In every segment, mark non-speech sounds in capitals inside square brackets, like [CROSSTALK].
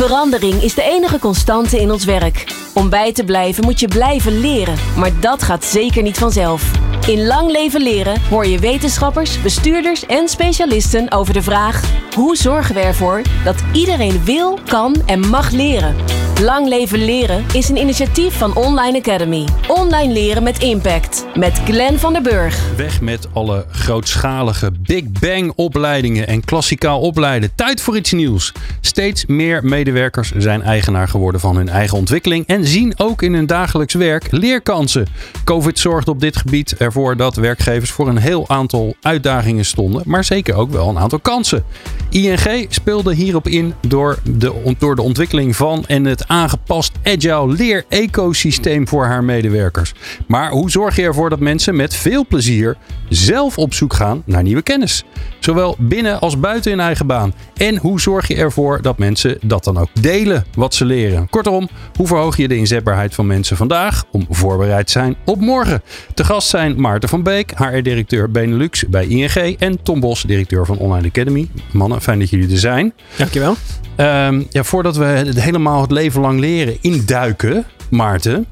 Verandering is de enige constante in ons werk. Om bij te blijven moet je blijven leren, maar dat gaat zeker niet vanzelf. In Lang Leven Leren hoor je wetenschappers, bestuurders en specialisten over de vraag: hoe zorgen we ervoor dat iedereen wil, kan en mag leren? Lang Leven Leren is een initiatief van Online Academy. Online leren met impact. Met Glenn van der Burg. Weg met alle grootschalige Big Bang opleidingen en klassikaal opleiden. Tijd voor iets nieuws. Steeds meer medewerkers zijn eigenaar geworden van hun eigen ontwikkeling en zien ook in hun dagelijks werk leerkansen. Covid zorgt op dit gebied ervoor dat werkgevers voor een heel aantal uitdagingen stonden, maar zeker ook wel een aantal kansen. ING speelde hierop in door de, de ontwikkeling van en het aangepast agile leer-ecosysteem voor haar medewerkers. Maar hoe zorg je ervoor dat mensen met veel plezier zelf op zoek gaan naar nieuwe kennis? Zowel binnen als buiten hun eigen baan. En hoe zorg je ervoor dat mensen dat dan ook delen wat ze leren? Kortom, hoe verhoog je de inzetbaarheid van mensen vandaag om voorbereid te zijn op morgen? Te gast zijn Maarten van Beek, HR-directeur Benelux bij ING en Tom Bos, directeur van Online Academy. Mannen, fijn dat jullie er zijn. Dankjewel. Um, ja, voordat we het helemaal het leven lang leren induiken, Maarten.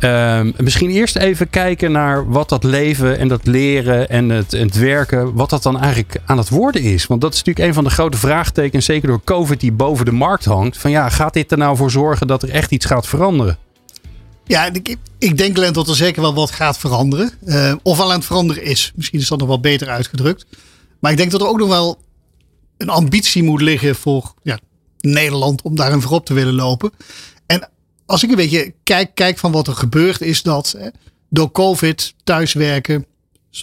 Um, misschien eerst even kijken naar wat dat leven en dat leren en het, het, werken, wat dat dan eigenlijk aan het worden is. Want dat is natuurlijk een van de grote vraagtekens, zeker door COVID, die boven de markt hangt. Van ja, gaat dit er nou voor zorgen dat er echt iets gaat veranderen? Ja, ik, ik denk Glenn dat er zeker wel wat gaat veranderen. Uh, of al aan het veranderen is. Misschien is dat nog wel beter uitgedrukt. Maar ik denk dat er ook nog wel een ambitie moet liggen voor ja, Nederland om daarin voorop te willen lopen. En als ik een beetje kijk, van wat er gebeurt, is dat hè, door COVID, thuiswerken,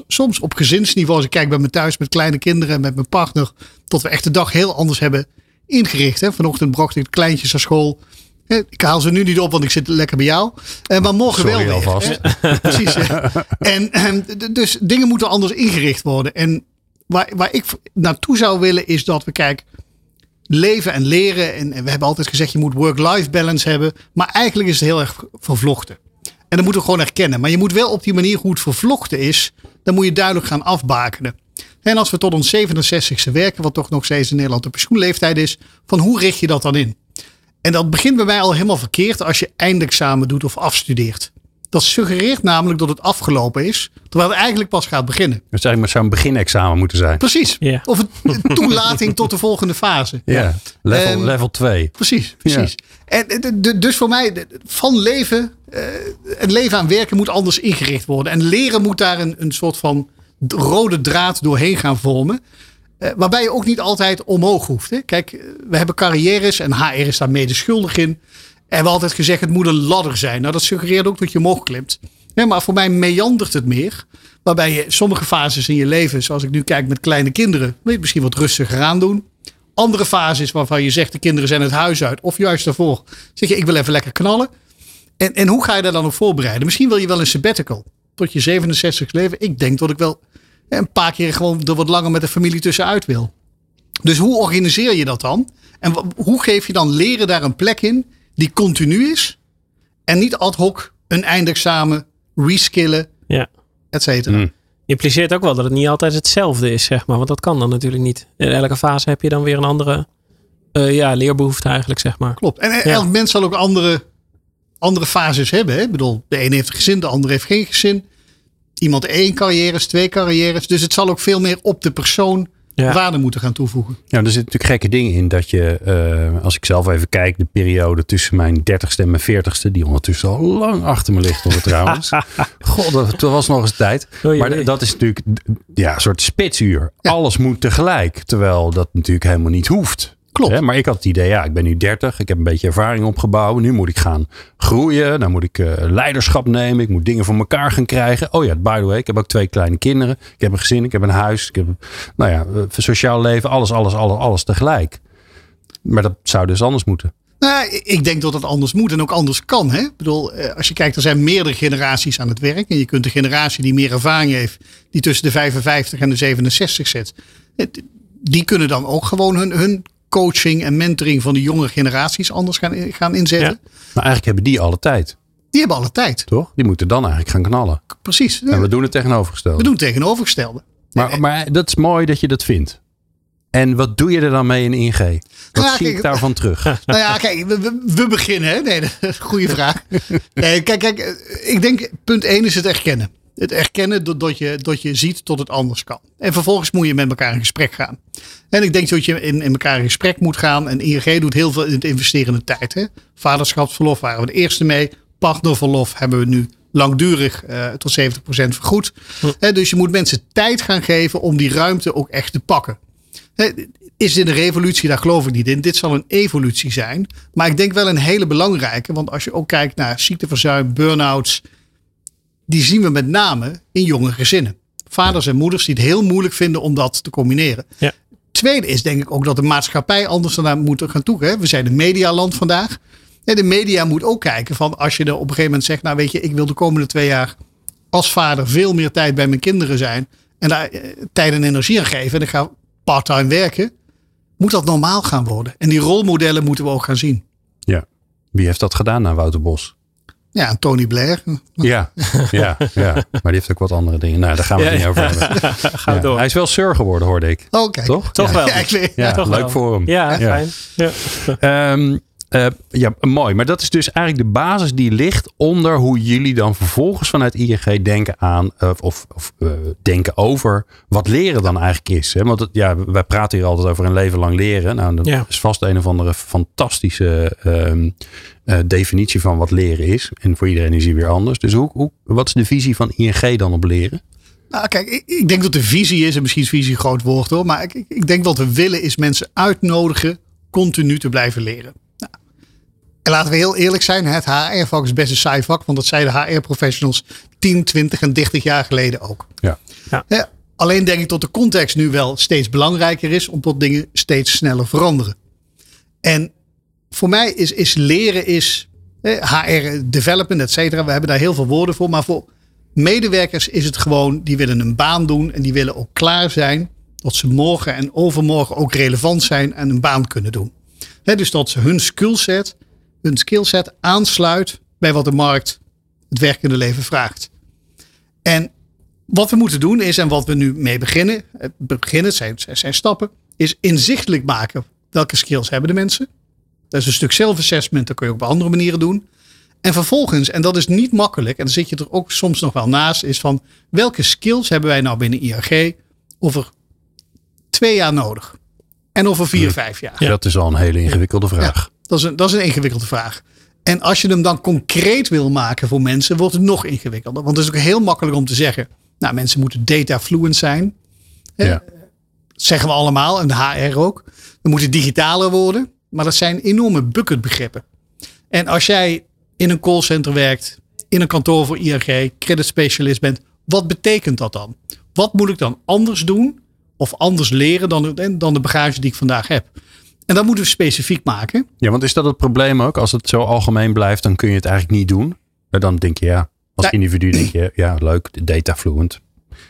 soms op gezinsniveau, als ik kijk bij me thuis met kleine kinderen en met mijn partner, tot we echt de dag heel anders hebben ingericht. Hè. Vanochtend bracht ik kleintjes naar school. Ik haal ze nu niet op, want ik zit lekker bij jou. Eh, maar morgen Sorry wel weer. Alvast. [LAUGHS] Precies. En, en dus dingen moeten anders ingericht worden. En waar, waar ik naartoe zou willen is dat we kijken leven en leren. En, we hebben altijd gezegd, je moet work-life balance hebben. Maar eigenlijk is het heel erg vervlochten. En dat moeten we gewoon erkennen. Maar je moet wel op die manier hoe het vervlochten is, dan moet je duidelijk gaan afbakenen. En als we tot ons 67ste werken, wat toch nog steeds in Nederland de pensioenleeftijd is, van hoe richt je dat dan in? En dat begint bij mij al helemaal verkeerd als je eindexamen doet of afstudeert. Dat suggereert namelijk dat het afgelopen is, terwijl het eigenlijk pas gaat beginnen. Dat zou maar zo'n beginexamen moeten zijn. Precies. Of een [LAUGHS] toelating tot de volgende fase. Ja, level, level 2. Precies, precies. En de- de- dus voor mij, de- van leven, eh, het leven aan werken moet anders ingericht worden. En leren moet daar een, een soort van rode draad doorheen gaan vormen. Eh, waarbij je ook niet altijd omhoog hoeft. Hè. Kijk, eh, we hebben carrières en HR is daar mede schuldig in. En we altijd gezegd, het moet een ladder zijn. Nou, dat suggereert ook dat je omhoog klimt. Ja, maar voor mij meandert het meer. Waarbij je sommige fases in je leven, zoals ik nu kijk met kleine kinderen, het misschien wat rustiger aan doen. Andere fases waarvan je zegt de kinderen zijn het huis uit. Of juist daarvoor zeg je ik wil even lekker knallen. En, en hoe ga je daar dan op voorbereiden? Misschien wil je wel een sabbatical. Tot je 67 leven. Ik denk dat ik wel een paar keer gewoon er wat langer met de familie tussenuit wil. Dus hoe organiseer je dat dan? En hoe geef je dan leren daar een plek in die continu is? En niet ad hoc een eindexamen, reskillen, Ja. et cetera. Mm. Impliceert ook wel dat het niet altijd hetzelfde is, zeg maar. Want dat kan dan natuurlijk niet. In elke fase heb je dan weer een andere eh, ja, leerbehoefte eigenlijk, zeg maar. Klopt. En Ja. elk mens zal ook andere, andere fases hebben. Hè? Ik bedoel, de ene heeft een gezin, de andere heeft geen gezin. Iemand één carrières, twee carrières. Dus het zal ook veel meer op de persoon Ja. waarde moeten gaan toevoegen. Ja, er zitten natuurlijk gekke dingen in dat je, eh, als ik zelf even kijk, de periode tussen mijn 30ste en mijn 40ste, die ondertussen al lang achter me ligt hoor, trouwens. [LAUGHS] God, dat, was nog eens tijd. Oei, maar dat is natuurlijk ja, een soort spitsuur. Alles moet tegelijk, terwijl dat natuurlijk helemaal niet hoeft. Klopt. Hè, maar ik had het idee, ja, ik ben nu 30, ik heb een beetje ervaring opgebouwd. Nu moet ik gaan groeien, dan moet ik eh, leiderschap nemen, ik moet dingen voor elkaar gaan krijgen. Oh ja, by the way, ik heb ook twee kleine kinderen. Ik heb een gezin, ik heb een huis, ik heb, nou ja, eh, sociaal leven, alles, alles, alles, alles tegelijk. Maar dat zou dus anders moeten. Nou, ik denk dat het anders moet en ook anders kan. Hè? Ik bedoel, eh, als je kijkt, er zijn meerdere generaties aan het werk. En je kunt de generatie die meer ervaring heeft, die tussen de 55 en de 67 zit, die kunnen dan ook gewoon hun, hun coaching en mentoring van de jongere generaties anders gaan, gaan inzetten. Ja. Maar eigenlijk hebben die alle tijd, Die hebben alle tijd. toch? Die moeten dan eigenlijk gaan knallen. Precies. En we doen het tegenovergestelde. We doen het tegenovergestelde. Maar, maar dat is mooi dat je dat vindt. En wat doe je er dan mee in ING? Wat Nou, zie kijk, ik daarvan terug? [LAUGHS] Nou ja, kijk, we, we- beginnen. Hè? Nee, [LAUGHS] goede vraag. [LAUGHS] Nee, kijk, kijk, ik denk punt 1 is het erkennen. Het erkennen dat, dat, je, dat je ziet dat het anders kan. En vervolgens moet je met elkaar in gesprek gaan. En ik denk dat je in, in elkaar in gesprek moet gaan. En ING doet heel veel in het investeren in de tijd. Hè? Vaderschapsverlof waren we de eerste mee. Partnerverlof hebben we nu langdurig eh, tot 70% vergoed. Hè, dus je moet mensen tijd gaan geven om die ruimte ook echt te pakken. Is dit een revolutie? Daar geloof ik niet in. Dit zal een evolutie zijn. Maar ik denk wel een hele belangrijke. Want als je ook kijkt naar ziekteverzuim, burn-outs. Die zien we met name in jonge gezinnen. Vaders en moeders die het heel moeilijk vinden om dat te combineren. Ja. Tweede is denk ik ook dat de maatschappij anders ernaar moet gaan toe. Hè? We zijn een medialand vandaag. En de media moet ook kijken van als je er op een gegeven moment zegt. Nou weet je, ik wil de komende twee jaar als vader veel meer tijd bij mijn kinderen zijn. En daar eh, tijd en energie aan geven. En ik ga parttime werken. Moet dat normaal gaan worden. En die rolmodellen moeten we ook gaan zien. Ja. Wie heeft dat gedaan na Wouter Bos? Ja, en Tony Blair. Ja, ja, ja. Maar die heeft ook wat andere dingen. Nou, daar gaan we het Ja, niet over hebben. [LAUGHS] Ga Ja. door. Hij is wel sir geworden, hoorde ik. Oké. Toch? Toch wel. Ja, ik weet, Ja, toch leuk wel. voor hem. Ja, fijn. Ja. Eh, ja, mooi. Maar dat is dus eigenlijk de basis die ligt onder hoe jullie dan vervolgens vanuit ING denken aan eh, of, of eh, denken over wat leren dan eigenlijk is. Hè? Want het, ja, wij praten hier altijd over een leven lang leren. Nou, dat Ja. is vast een of andere fantastische ehm, eh, definitie van wat leren is. En voor iedereen is die weer anders. Dus hoe, hoe, wat is de visie van ING dan op leren? Nou, kijk, ik, ik denk dat de visie is, en misschien is visie een groot woord hoor, maar ik, ik- ik denk wat we willen is mensen uitnodigen continu te blijven leren. En laten we heel eerlijk zijn, het HR-vak is best een saai vak, want dat zeiden HR-professionals 10, 20 en 30 jaar geleden ook. Ja. Ja, alleen denk ik dat de context nu wel steeds belangrijker is, omdat dingen steeds sneller veranderen. En voor mij is, is leren is eh, HR development, et cetera. We hebben daar heel veel woorden voor. Maar voor medewerkers is het gewoon, die willen een baan doen en die willen ook klaar zijn. Dat ze morgen en overmorgen ook relevant zijn en een baan kunnen doen. Hè, dus dat ze hun skillset, hun skillset aansluit bij wat de markt het werkende leven vraagt. En wat we moeten doen is, en wat we nu mee beginnen, het beginnen het zijn, zijn stappen, is inzichtelijk maken welke skills hebben de mensen. Dat is een stuk self-assessment, dat kun je ook op andere manieren doen. En vervolgens, en dat is niet makkelijk, en dan zit je er ook soms nog wel naast, is van welke skills hebben wij nou binnen IAG over twee jaar nodig? En over vier, vijf jaar? Dat is al een hele ingewikkelde vraag. Dat is, een, dat is een ingewikkelde vraag. En als je hem dan concreet wil maken voor mensen, wordt het nog ingewikkelder. Want het is ook heel makkelijk om te zeggen, nou mensen moeten data fluent zijn. Hè? Ja. Dat zeggen we allemaal en de HR ook. We moeten digitaler worden. Maar dat zijn enorme bucketbegrippen. En als jij in een callcenter werkt, in een kantoor voor ING, credit specialist bent, wat betekent dat dan? Wat moet ik dan anders doen of anders leren dan, dan de bagage die ik vandaag heb? En dat moeten we specifiek maken. Ja, want is dat het probleem ook? Als het zo algemeen blijft, dan kun je het eigenlijk niet doen. En Dan denk je, ja, als Ja. individu denk je, ja, leuk, data fluent.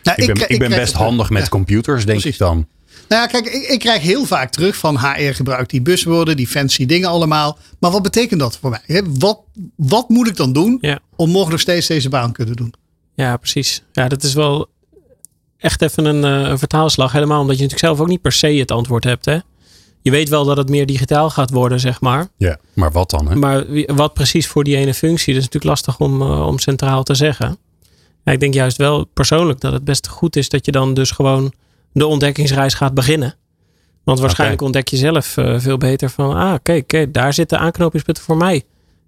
Nou, Ik ben, ik ben best handig met Ja. computers, denk precies. ik dan. Nou ja, kijk, ik, ik krijg heel vaak terug van HR gebruikt die buswoorden, die fancy dingen allemaal. Maar wat betekent dat voor mij? Wat, wat moet ik dan doen Ja. om morgen nog steeds deze baan te kunnen doen? Ja, precies. Ja, dat is wel echt even een, eh, een vertaalslag. Helemaal omdat je natuurlijk zelf ook niet per se het antwoord hebt. Hè? Je weet wel dat het meer digitaal gaat worden, zeg maar. Ja, maar wat dan? Hè? Maar wat precies voor die ene functie, dat is natuurlijk lastig om, eh, om centraal te zeggen. Ja, ik denk juist wel persoonlijk dat het best goed is dat je dan dus gewoon de ontdekkingsreis gaat beginnen. Want waarschijnlijk ontdek je zelf eh, veel beter van, ah kijk, kijk, daar zitten aanknopingspunten voor mij.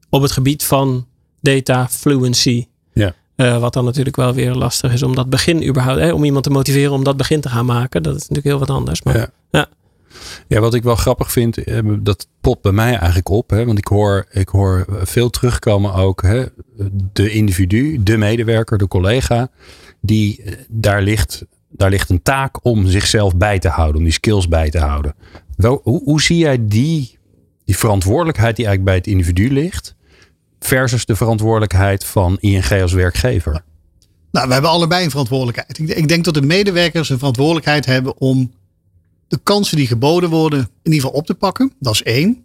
Op het gebied van data fluency. Ja. Eh, wat dan natuurlijk wel weer lastig is om dat begin überhaupt, hè, om iemand te motiveren om dat begin te gaan maken. Dat is natuurlijk heel wat anders. Maar Ja. ja. Ja, wat ik wel grappig vind, eh, dat popt bij mij eigenlijk op. Hè? Want ik hoor, ik hoor veel terugkomen ook. Hè? De individu, de medewerker, de collega. Die, eh, daar, ligt, daar ligt een taak om zichzelf bij te houden. Om die skills bij te houden. Wel, hoe, hoe zie jij die, die verantwoordelijkheid die eigenlijk bij het individu ligt. Versus de verantwoordelijkheid van ING als werkgever. Nou, we hebben allebei een verantwoordelijkheid. Ik, ik denk dat de medewerkers een verantwoordelijkheid hebben om de kansen die geboden worden in ieder geval op te pakken. Dat is één.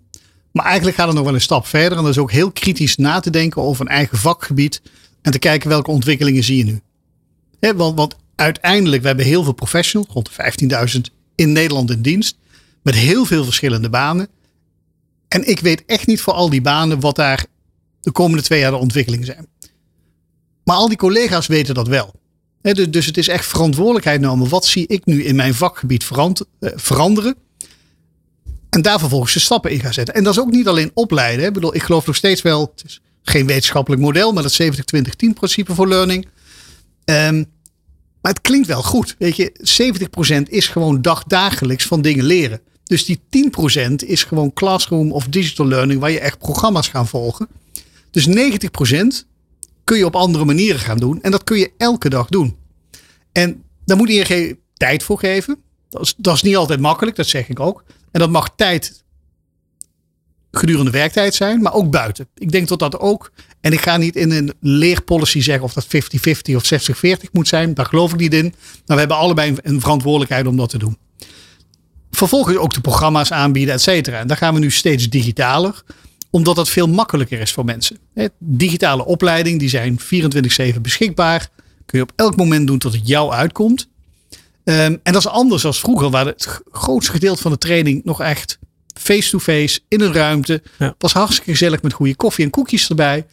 Maar eigenlijk gaat het nog wel een stap verder. En dat is ook heel kritisch na te denken over een eigen vakgebied. En te kijken welke ontwikkelingen zie je nu. Want, want uiteindelijk, we hebben heel veel professionals, rond de 15.000 in Nederland in dienst. met heel veel verschillende banen. En ik weet echt niet voor al die banen wat daar de komende twee jaar de ontwikkelingen zijn. Maar al die collega's weten dat wel. Dus, dus het is echt verantwoordelijkheid nemen. Wat zie ik nu in mijn vakgebied eh, veranderen? En daar vervolgens de stappen in gaan zetten. En dat is ook niet alleen opleiden. Ik bedoel, ik geloof nog steeds wel, het is geen wetenschappelijk model, maar dat 70-20-10 principe voor learning. Um, maar het klinkt wel goed. Weet je, 70% is gewoon dagdagelijks van dingen leren. Dus die 10% is gewoon classroom of digital learning waar je echt programma's gaan volgen. Dus 90% kun je op andere manieren gaan doen. En dat kun je elke dag doen. En daar moet ING tijd voor geven. Dat is, dat is niet altijd makkelijk, dat zeg ik ook. En dat mag tijd gedurende werktijd zijn, maar ook buiten. Ik denk dat dat ook, en ik ga niet in een leerpolicy zeggen of dat 50-50 of 60-40 moet zijn, daar geloof ik niet in. Maar we hebben allebei een verantwoordelijkheid om dat te doen. Vervolgens ook de programma's aanbieden, et cetera. En daar gaan we nu steeds digitaler, omdat dat veel makkelijker is voor mensen. Digitale opleiding, die zijn 24-7 beschikbaar. Kun je op elk moment doen tot het jou uitkomt. Ehm, en dat is anders dan vroeger, waar het grootste gedeelte van de training nog echt face-to-face in een ruimte. Het was hartstikke gezellig met goede koffie en koekjes erbij.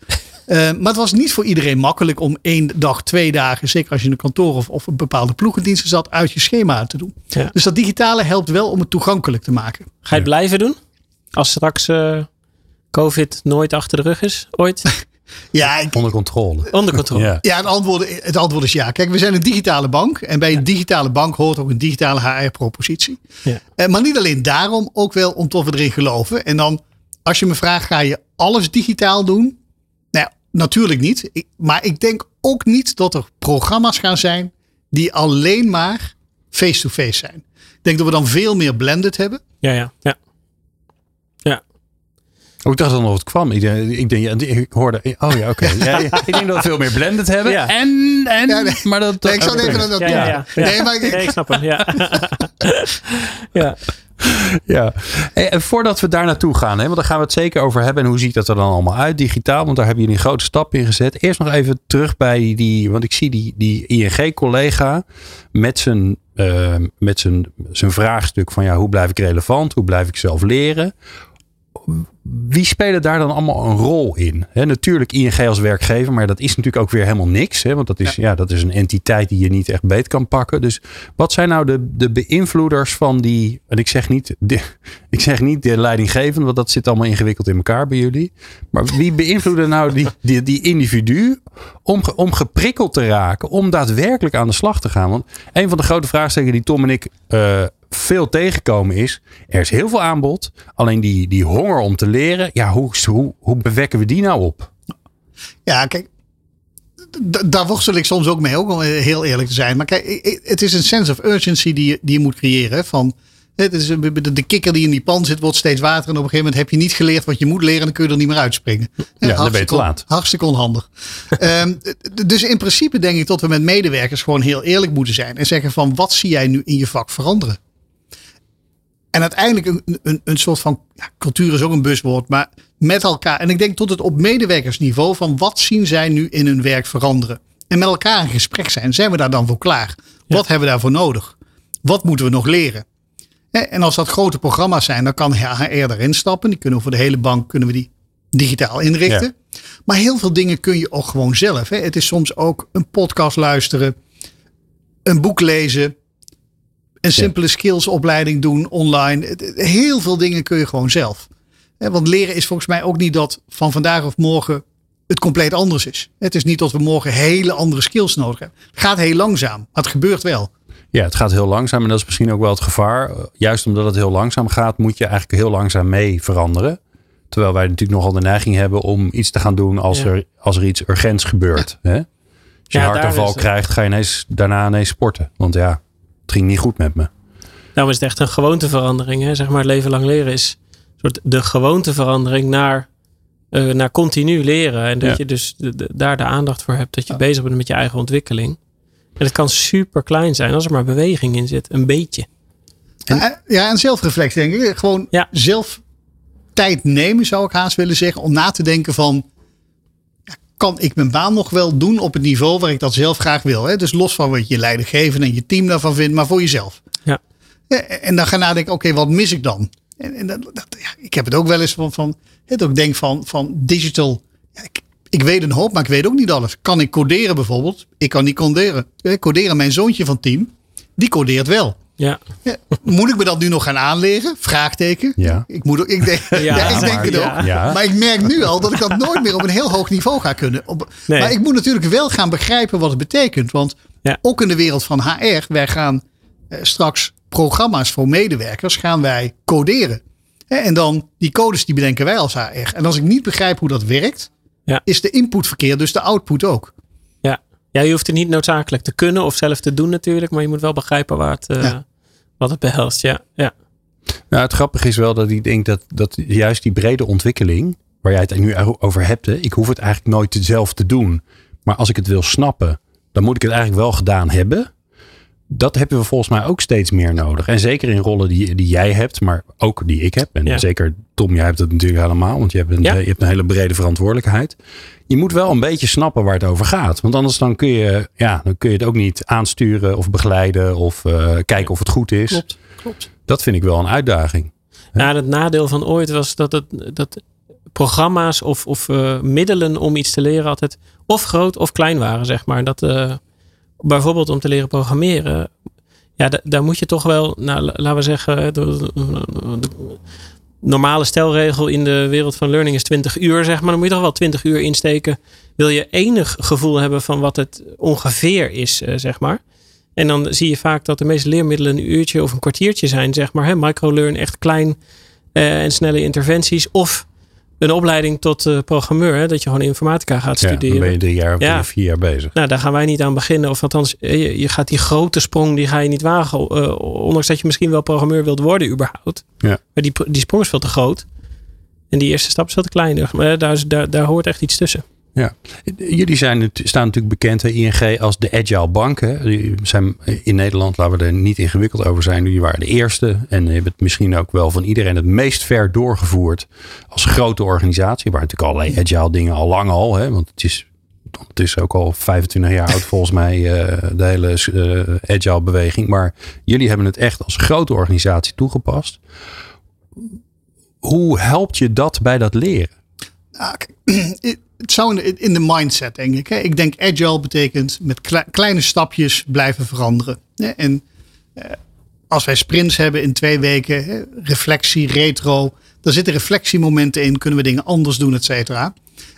Uh, [LAUGHS] maar het was niet voor iedereen makkelijk om één dag, twee dagen, zeker als je in een kantoor of, of een bepaalde ploegendiensten zat, uit je schema te doen. Dus dat digitale helpt wel om het toegankelijk te maken. Ga je het blijven doen? Als straks uh, COVID nooit achter de rug is, ooit? [LAUGHS] Ja, ik, onder controle. Onder controle. Ja, ja het, antwoord, het antwoord is ja. Kijk, we zijn een digitale bank. En bij een digitale bank hoort ook een digitale HR-propositie. Ja. Eh, maar niet alleen daarom, ook wel omdat we erin geloven. En dan, als je me vraagt, ga je alles digitaal doen? Nou, natuurlijk niet. maar ik denk ook niet dat er programma's gaan zijn die alleen maar face-to-face -face zijn. Ik denk dat we dan veel meer blended hebben. Ja, ja, ja. Oh, ik dacht dan nog het kwam. Ik, ik, denk, ik hoorde. Oh ja, oké. [LAUGHS] Ja, ik denk dat we veel meer blended hebben. Ja. En, en. Ja, nee. Maar dat. Nee, ik zou even dat. Ja, Nee, maar ik, ik snap hem. Ja. [LAUGHS] ja. Ja, en voordat we daar naartoe gaan, hè, want daar gaan we het zeker over hebben. En hoe ziet dat er dan allemaal uit, digitaal? Want daar hebben jullie een grote stap in gezet. Eerst nog even terug bij die, want ik zie die, die ING-collega met zijn, uh, met zijn, zijn vraagstuk van ja, hoe blijf ik relevant? Hoe blijf ik zelf leren? Wie spelen daar dan allemaal een rol in? natuurlijk ING als werkgever, maar dat is natuurlijk ook weer helemaal niks. want dat is, ja. dat is een entiteit die je niet echt beet kan pakken. Dus wat zijn nou de, de beïnvloeders van die. En ik zeg niet de, [LAUGHS] ik zeg niet de leidinggevende, want dat zit allemaal ingewikkeld in elkaar bij jullie. Maar wie beïnvloeden nou die, die, die individu om, om geprikkeld te raken, om daadwerkelijk aan de slag te gaan? Want een van de grote vraagstukken die Tom en ik uh, veel tegenkomen is, er is heel veel aanbod. Alleen die, die honger om te leren, ja, hoe, hoe, hoe bewekken we die nou op? Ja, kijk, daar worstel ik soms ook mee, ook om heel eerlijk te zijn. Maar kijk, het is een sense of urgency die je, die je moet creëren. Van, het is de kikker die in die pan zit, wordt steeds water. En op een gegeven moment heb je niet geleerd wat je moet leren. En dan kun je er niet meer uitspringen. Ja, dan ben je te laat. Hartstikke onhandig. [LAUGHS] um, dus in principe denk ik dat we met medewerkers gewoon heel eerlijk moeten zijn. En zeggen van, wat zie jij nu in je vak veranderen? En uiteindelijk een, een, een soort van ja, cultuur is ook een buswoord, maar met elkaar. En ik denk tot het op medewerkersniveau van wat zien zij nu in hun werk veranderen. En met elkaar in gesprek zijn. Zijn we daar dan voor klaar? Wat hebben we daarvoor nodig? Wat moeten we nog leren? En als dat grote programma's zijn, dan kan HR erin stappen. Die kunnen we voor de hele bank kunnen we die digitaal inrichten. Maar heel veel dingen kun je ook gewoon zelf. Het is soms ook een podcast luisteren, een boek lezen, een simpele skillsopleiding doen online. Heel veel dingen kun je gewoon zelf. Want leren is volgens mij ook niet dat van vandaag of morgen het compleet anders is. Het is niet dat we morgen hele andere skills nodig hebben. Het gaat heel langzaam, maar het gebeurt wel. Ja, het gaat heel langzaam en dat is misschien ook wel het gevaar. Juist omdat het heel langzaam gaat, moet je eigenlijk heel langzaam mee veranderen. Terwijl wij natuurlijk nogal de neiging hebben om iets te gaan doen als, er, als er iets urgents gebeurt. Hè? Als je ja, een hartaanval krijgt, ga je ineens, daarna ineens sporten. Want ja, het ging niet goed met me. Nou is het echt een gewoonteverandering. Hè? Zeg maar, leven lang leren is soort de gewoonteverandering naar, uh, naar continu leren. En dat je dus daar de aandacht voor hebt. Dat je bezig bent met je eigen ontwikkeling. En het kan super klein zijn als er maar beweging in zit. Een beetje. En, ja, en zelfreflectie denk ik. Gewoon zelf tijd nemen zou ik haast willen zeggen. Om na te denken van kan ik mijn baan nog wel doen op het niveau waar ik dat zelf graag wil. Hè? Dus los van wat je leidinggevende en je team daarvan vindt, maar voor jezelf. Ja. En dan gaan nadenken, oké, wat mis ik dan? En, en dat, dat, ja, ik heb het ook wel eens van, van het ook denk van, van digital. Ja, ik, ik weet een hoop, maar ik weet ook niet alles. Kan ik coderen bijvoorbeeld? Ik kan niet coderen. Coderen, mijn zoontje van team, die codeert wel. Ja. ja. Moet ik me dat nu nog gaan aanleren? Vraagteken. Ja. Ik, moet ik denk, [LAUGHS] ja, ja ik denk maar, het ook. Ja. Maar ik merk nu al dat ik dat nooit meer op een heel hoog niveau ga kunnen. Op, Nee. Maar ik moet natuurlijk wel gaan begrijpen wat het betekent. Want Ja. ook in de wereld van HR, wij gaan eh, straks programma's voor medewerkers gaan wij coderen. Hè, En dan die codes die bedenken wij als HR. En als ik niet begrijp hoe dat werkt, Ja. is de input verkeerd, dus de output ook. Ja. je hoeft het niet noodzakelijk te kunnen of zelf te doen natuurlijk. Maar je moet wel begrijpen waar het, Ja. wat het behelst. Ja, ja. Nou, het grappige is wel dat ik denk dat, dat juist die brede ontwikkeling, waar jij het nu over hebt, hè, ik hoef het eigenlijk nooit zelf te doen. Maar als ik het wil snappen, dan moet ik het eigenlijk wel gedaan hebben. Dat hebben we volgens mij ook steeds meer nodig. En zeker in rollen die, die jij hebt, maar ook die ik heb. En Ja. zeker Tom, jij hebt het natuurlijk helemaal, want je hebt, een, Ja. je hebt een hele brede verantwoordelijkheid. Je moet wel een beetje snappen waar het over gaat. Want anders dan kun je, ja, dan kun je het ook niet aansturen of begeleiden of eh, kijken of het goed is. Klopt, klopt. Dat vind ik wel een uitdaging. Ja, het nadeel van ooit was dat, het, dat programma's of, of eh, middelen om iets te leren altijd of groot of klein waren, zeg maar. Dat eh, bijvoorbeeld om te leren programmeren, ja, da- daar moet je toch wel, nou, la- laten we zeggen, de, de normale stelregel in de wereld van learning is 20 uur, zeg maar. Dan moet je toch wel 20 uur insteken. Wil je enig gevoel hebben van wat het ongeveer is, eh, zeg maar. En dan zie je vaak dat de meeste leermiddelen een uurtje of een kwartiertje zijn, zeg maar. Hè? Microlearn, echt klein eh, en snelle interventies. Of een opleiding tot eh, programmeur, hè? dat je gewoon informatica gaat Ja, studeren. dan ben je drie jaar of Ja. vier jaar bezig. Nou, daar gaan wij niet aan beginnen. Of althans, eh, je, je gaat die grote sprong, die ga je niet wagen. eh, ondanks dat je misschien wel programmeur wilt worden überhaupt. Ja. Maar die, die sprong is veel te groot. En die eerste stap is veel te klein. Maar daar, daar, daar hoort echt iets tussen. Ja. Jullie zijn, het- staan natuurlijk bekend, hè, ING, als de agile bank. Hè. Die zijn in Nederland, laten we er niet ingewikkeld over zijn. Jullie waren de eerste en hebben het misschien ook wel van iedereen het meest ver doorgevoerd als grote organisatie. Waar natuurlijk allerlei agile dingen al lang al, hè, want het is ondertussen ook al 25 jaar oud volgens mij, eh, de hele eh, agile beweging. Maar jullie hebben het echt als grote organisatie toegepast. Hoe helpt je dat bij dat leren? Nou, [CLEARS THROAT] het zou in de, in de mindset, denk ik. Hè. Ik denk agile betekent met kle- kleine stapjes blijven veranderen. Hè. En eh, als wij sprints hebben in twee weken, hè, reflectie, retro, daar zitten reflectiemomenten in, kunnen we dingen anders doen, et cetera.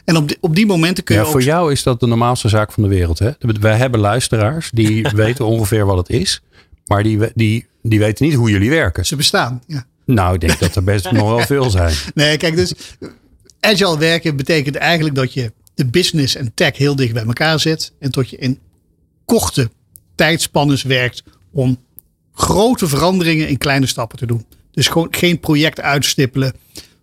En op die, op die momenten kun je Ja, ook... voor jou is dat de normaalste zaak van de wereld. Hè? Wij hebben luisteraars die [LAUGHS] weten ongeveer wat het is. Maar die, die, die weten niet hoe jullie werken. Ze bestaan, ja. Nou, ik denk dat er best [LAUGHS] nog wel veel zijn. Nee, kijk, dus agile werken betekent eigenlijk dat je de business en tech heel dicht bij elkaar zet. En dat je in korte tijdspannes werkt om grote veranderingen in kleine stappen te doen. Dus gewoon geen project uitstippelen,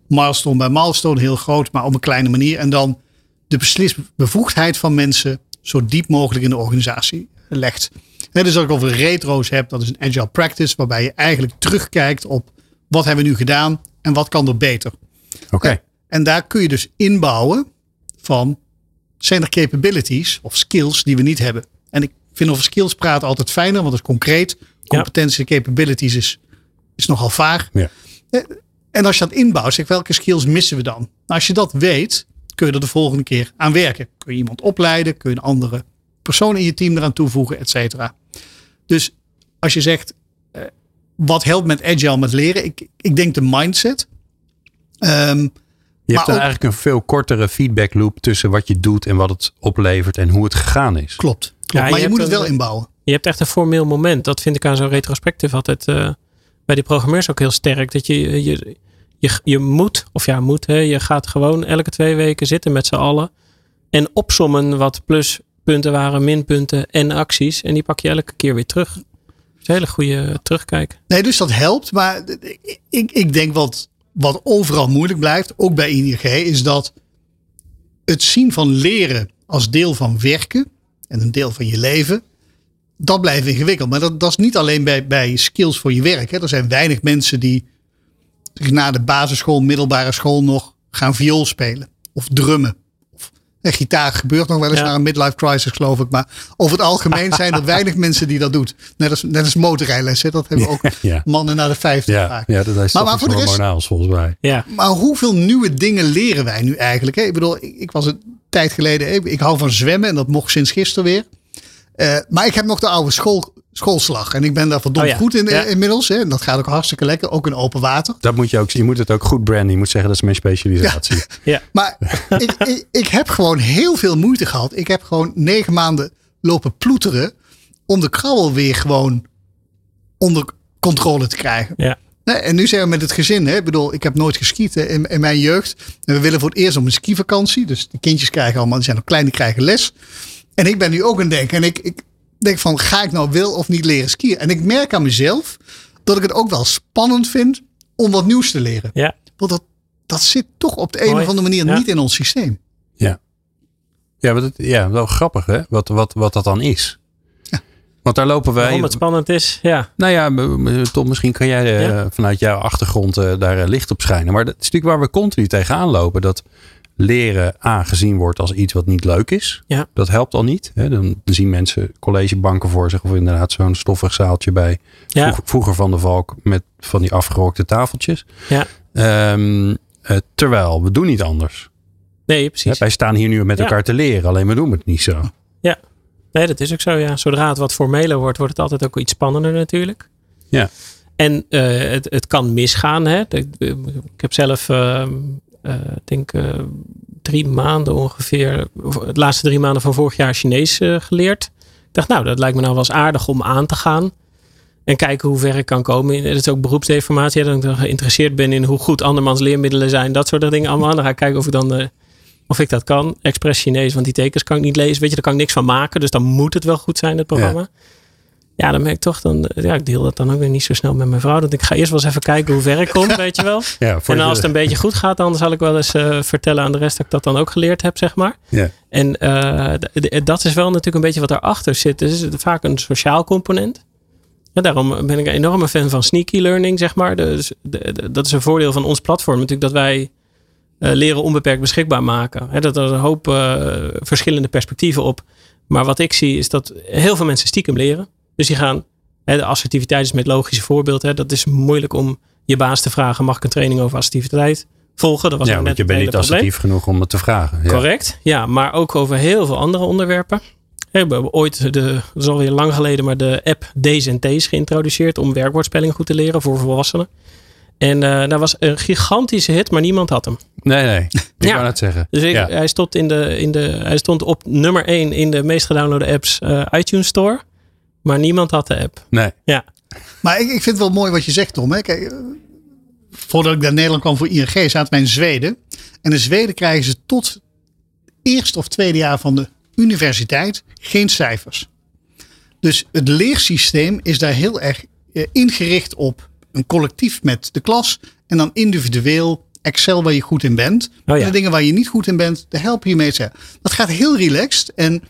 milestone bij milestone, heel groot, maar op een kleine manier. En dan de beslisbevoegdheid van mensen zo diep mogelijk in de organisatie legt. Hè, dus als ik over retro's heb, dat is een agile practice, waarbij je eigenlijk terugkijkt op wat hebben we nu gedaan en wat kan er beter. Oké. En daar kun je dus inbouwen van zijn er capabilities of skills die we niet hebben. En ik vind over skills praten altijd fijner, want het is concreet. Competenties en capabilities is, is nogal vaag. Ja. En als je dat inbouwt, zeg welke skills missen we dan? Nou, als je dat weet, kun je er de volgende keer aan werken. Kun je iemand opleiden, kun je een andere persoon in je team eraan toevoegen, et cetera. Dus als je zegt, eh, wat helpt met agile met leren? Ik, ik denk de mindset. Ehm, Je Maar hebt dan ook- eigenlijk een veel kortere feedback loop tussen wat je doet en wat het oplevert en hoe het gegaan is. klopt. klopt. Ja, maar je moet het een- wel inbouwen. Je hebt echt een formeel moment. Dat vind ik aan zo'n retrospectief altijd eh, bij die programmeurs ook heel sterk. Dat je, je, je, je moet, of ja, moet, hè, je gaat gewoon elke twee weken zitten met z'n allen. En opsommen wat pluspunten waren, minpunten en acties. En die pak je elke keer weer terug. Dat is een hele goede terugkijk. Nee, dus dat helpt. Maar ik, ik, ik denk wat, wat overal moeilijk blijft, ook bij ING, is dat het zien van leren als deel van werken en een deel van je leven, dat blijft ingewikkeld. Maar dat, dat is niet alleen bij, bij skills voor je werk. Hè. Er zijn weinig mensen die na de basisschool, middelbare school nog gaan viool spelen of drummen. En gitaar gebeurt nog wel eens Ja. naar een midlife crisis, geloof ik. Maar over het algemeen zijn er weinig [LAUGHS] mensen die dat doen. Net als, net als motorrijlessen. Dat hebben ook Ja. mannen naar de 50 Ja, vaak. ja, dat is Maar- voor de rest- volgens mij. Ja, Maar hoeveel nieuwe dingen leren wij nu eigenlijk? Hè? Ik bedoel, ik, ik was een tijd geleden. Ik hou van zwemmen en dat mocht sinds gisteren weer. Eh, maar ik heb nog de oude school, schoolslag. En ik ben daar verdomd Oh ja, goed in ja. inmiddels. Hè? En dat gaat ook hartstikke lekker. Ook in open water. Dat moet je ook, je moet het ook goed branden. Je moet zeggen dat is mijn specialisatie. ja. Maar [LAUGHS] ik, ik, ik heb gewoon heel veel moeite gehad. Ik heb gewoon negen maanden lopen ploeteren. Om de krabbel weer gewoon onder controle te krijgen. ja. Nee, en nu zijn we met het gezin. Hè? Ik bedoel, ik heb nooit geskiet hè, in, in mijn jeugd. En we willen voor het eerst op een skivakantie. Dus de kindjes krijgen allemaal, die zijn nog klein, die krijgen les. En ik ben nu ook aan het denken. En ik, ik denk van, ga ik nou wel of niet leren skiën? En ik merk aan mezelf dat ik het ook wel spannend vind om wat nieuws te leren. ja. Want dat, dat zit toch op de een Mooi. of andere manier Ja. niet in ons systeem. Ja, ja, maar dat, ja wel grappig hè, wat, wat, wat dat dan is. Want daar lopen wij... Waarom het spannend is, ja. Nou ja, Tom, misschien kan jij eh, Ja. vanuit jouw achtergrond eh, daar eh, licht op schijnen. Maar dat is natuurlijk waar we continu tegenaan lopen. Dat leren aangezien wordt als iets wat niet leuk is. Ja. Dat helpt al niet. Hè. Dan zien mensen collegebanken voor zich. Of inderdaad zo'n stoffig zaaltje bij Ja, vroeg- vroeger van de Valk. Met van die afgerokte tafeltjes. ja. Ehm, eh, terwijl, we doen niet anders. Nee, Hè, precies. wij staan hier nu met Ja. elkaar te leren. Alleen we doen het niet zo. Nee, dat is ook zo, ja. Zodra het wat formeler wordt, wordt het altijd ook iets spannender natuurlijk. Ja. En eh, het, het kan misgaan. Hè. Ik, ik heb zelf, ehm, ik denk eh, drie maanden ongeveer, het laatste drie maanden van vorig jaar Chinees eh, geleerd. Ik dacht, nou, dat lijkt me nou wel eens aardig om aan te gaan. En kijken hoe ver ik kan komen. Het is ook beroepsdeformatie. Dat ik dan geïnteresseerd ben in hoe goed andermans leermiddelen zijn. Dat soort dingen allemaal. Dan ga ik kijken of ik dan... of ik dat kan. Express Chinees, want die tekens kan ik niet lezen. Weet je, daar kan ik niks van maken. Dus dan moet het wel goed zijn, het programma. Dan merk ik toch dan... Ja, ik deel dat dan ook weer niet zo snel met mijn vrouw. Dat ik ga eerst wel eens even kijken hoe ver ik kom, [LAUGHS] weet je wel. Ja, En als het een beetje goed gaat, dan zal ik wel eens eh, vertellen aan de rest dat ik dat dan ook geleerd heb, zeg maar. ja. En eh, d- dat is wel natuurlijk een beetje wat daarachter zit. Dus het is vaak een sociaal component. Ja, daarom ben ik een enorme fan van sneaky learning, zeg maar. Dus de- de- dat is een voordeel van ons platform natuurlijk, dat wij eh, leren onbeperkt beschikbaar maken. Dat er een hoop eh, verschillende perspectieven op. Maar wat ik zie is dat heel veel mensen stiekem leren. Dus die gaan, hè, de assertiviteit is met logische voorbeeld. Hè, dat is moeilijk om je baas te vragen, mag ik een training over assertiviteit volgen? Dat was Ja, want je het bent niet probleem. assertief genoeg om het te vragen. Ja. Correct, ja, maar ook over heel veel andere onderwerpen. We hebben ooit, de, dat is alweer lang geleden, maar de app D's en T's geïntroduceerd om werkwoordspelling goed te leren voor volwassenen. En eh dat was een gigantische hit, maar niemand had hem. Nee, nee. Ik Ja. wou net zeggen. Dus ik, ja. hij, stond in de, in de, hij stond op nummer 1 in de meest gedownloade apps eh, iTunes Store. Maar niemand had de app. Nee. Ja, Maar ik, ik vind het wel mooi wat je zegt, Tom. Hè? Kijk, eh, voordat ik naar Nederland kwam voor ING, zaten wij in Zweden. En in Zweden krijgen ze tot eerste of tweede jaar van de universiteit geen cijfers. Dus het leersysteem is daar heel erg eh, ingericht op een collectief met de klas. En dan individueel Excel waar je goed in bent. Oh ja. En de dingen waar je niet goed in bent, daar help je mee. Dat gaat heel relaxed. En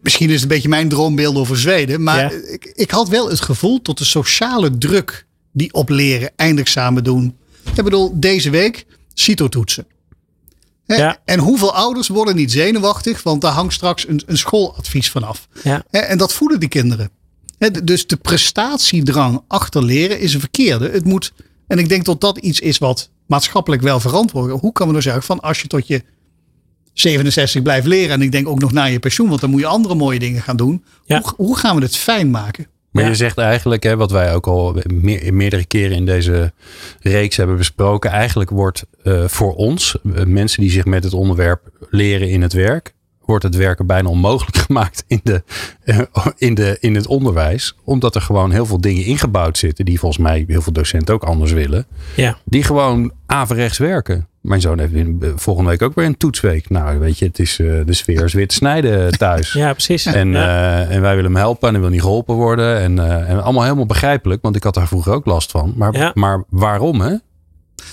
misschien is het een beetje mijn droombeeld over Zweden. Maar Ja. ik, ik had wel het gevoel tot de sociale druk die op leren, eindexamen doen. Ik bedoel, deze week CITO-toetsen. Ja. En hoeveel ouders worden niet zenuwachtig, want daar hangt straks een, een schooladvies vanaf. ja, En dat voelen die kinderen. Dus de prestatiedrang achter leren is een verkeerde. Het moet, en ik denk dat dat iets is wat maatschappelijk wel verantwoord. Hoe kan we nou zeggen van als je tot je 67 blijft leren en ik denk ook nog naar je pensioen, want dan moet je andere mooie dingen gaan doen. Ja. Hoe, hoe gaan we het fijn maken? Maar Ja. je zegt eigenlijk, hè, wat wij ook al meer, meerdere keren in deze reeks hebben besproken. Eigenlijk wordt eh, voor ons, eh, mensen die zich met het onderwerp leren in het werk, wordt het werken bijna onmogelijk [LAUGHS] gemaakt in, de, eh, in, de, in het onderwijs. Omdat er gewoon heel veel dingen ingebouwd zitten, die volgens mij heel veel docenten ook anders willen. ja. Die gewoon averechts werken. Mijn zoon heeft in- eh, volgende week ook weer een toetsweek. Nou, weet je, het is, eh, de sfeer is weer te snijden thuis. [LAUGHS] ja precies. En, ja. eh, en wij willen hem helpen en hij wil niet geholpen worden. En, eh, en allemaal helemaal begrijpelijk, want ik had daar vroeger ook last van. Maar, Ja. maar waarom hè?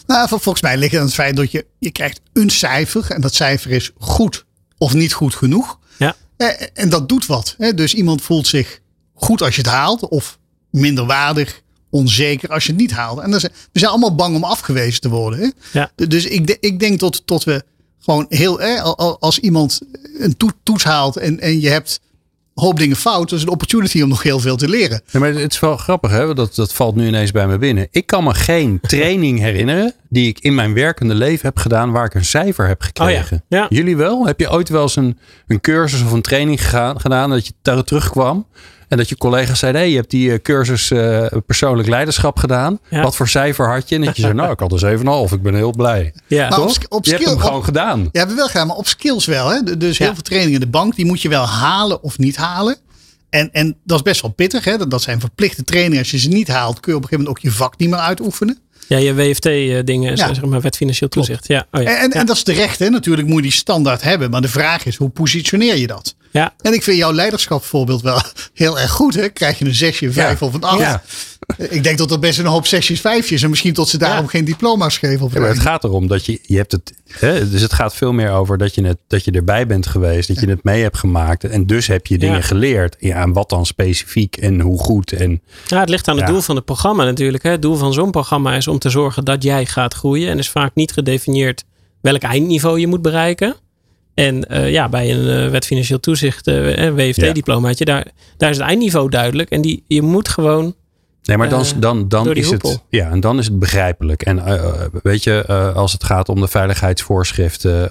Nou, vol- volgens mij ligt het aan het feit dat je, je krijgt een cijfer en dat cijfer is goed of niet goed genoeg. Ja. Eh, En dat doet wat. hè. Dus iemand voelt zich goed als je het haalt of minder waardig, onzeker als je het niet haalt. En dan zijn, we zijn allemaal bang om afgewezen te worden. Ja. Dus ik, ik denk tot, tot we gewoon heel, hè, als iemand een toets haalt en, en je hebt hoop dingen fout. Dat is een opportunity om nog heel veel te leren. Ja, maar het is wel grappig, hè? Dat, dat valt nu ineens bij me binnen. Ik kan me geen [LAUGHS] training herinneren die ik in mijn werkende leven heb gedaan waar ik een cijfer heb gekregen. Oh ja. Jullie wel? Heb je ooit wel eens een, een cursus of een training gegaan, gedaan dat je daar terugkwam? En dat je collega's zeiden, hey, je hebt die eh, cursus uh, persoonlijk leiderschap gedaan. Wat voor cijfer had je? En dat je zei, nou, ik had een 7,5. Ik ben heel blij. Ja. Maar op, op je hebt hem gewoon gedaan. Ja, hebben we wel gedaan, maar op skills wel. Hè? Dus heel veel trainingen in de bank, die moet je wel halen of niet halen. En, en dat is best wel pittig. Hè? Dat zijn verplichte trainingen. Als je ze niet haalt, kun je op een gegeven moment ook je vak niet meer uitoefenen. Ja, je WFT-dingen, ja. zeg maar wet financieel toezicht. Ja. Oh ja. En, en, dat is terecht, hè? natuurlijk moet je die standaard hebben. Maar de vraag is, hoe positioneer je dat? Ja. En ik vind jouw leiderschapsvoorbeeld wel [LAUGHS] heel erg goed. Hè? Krijg je een zesje, vijf of een acht. Ja. Ik denk dat dat best een hoop zesjes, vijfjes. En misschien tot ze daarom geen diploma's geven. Op ja, maar het gaat erom dat je, je hebt het. Hè, dus het gaat veel meer over dat je, het, dat je erbij bent geweest. Dat je het mee hebt gemaakt. En dus heb je dingen geleerd. Ja, en wat dan specifiek en hoe goed. En, ja, het ligt aan het doel van het programma natuurlijk. Hè. Het doel van zo'n programma is om te zorgen dat jij gaat groeien. En is vaak niet gedefinieerd welk eindniveau je moet bereiken. En uh, ja, bij een uh, wet financieel toezicht, uh, een WFT-diplomaatje, daar, daar is het eindniveau duidelijk. En die, je moet gewoon. Nee, maar dan, dan, dan is het. Ja, en dan is het begrijpelijk. En weet je, als het gaat om de veiligheidsvoorschriften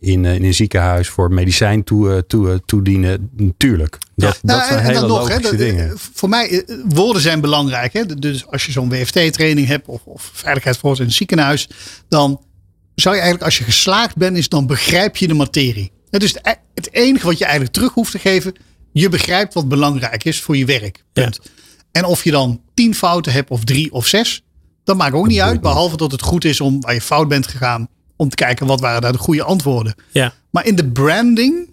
in, in een ziekenhuis voor medicijn toe, toe, toedienen, natuurlijk. Dat, nou, dat zijn hele nog, logische hè, dingen. Voor mij, woorden zijn belangrijk. Hè? Dus als je zo'n WFT-training hebt of, of veiligheidsvoorschrift in het ziekenhuis, dan zou je eigenlijk, als je geslaagd bent, is dan begrijp je de materie. Het is het enige wat je eigenlijk terug hoeft te geven. Je begrijpt wat belangrijk is voor je werk. Punt. En of je dan tien fouten hebt of drie of zes, dat maakt ook niet uit. Behalve dat het goed is om waar je fout bent gegaan, om te kijken wat waren daar de goede antwoorden. Ja. Maar in de branding,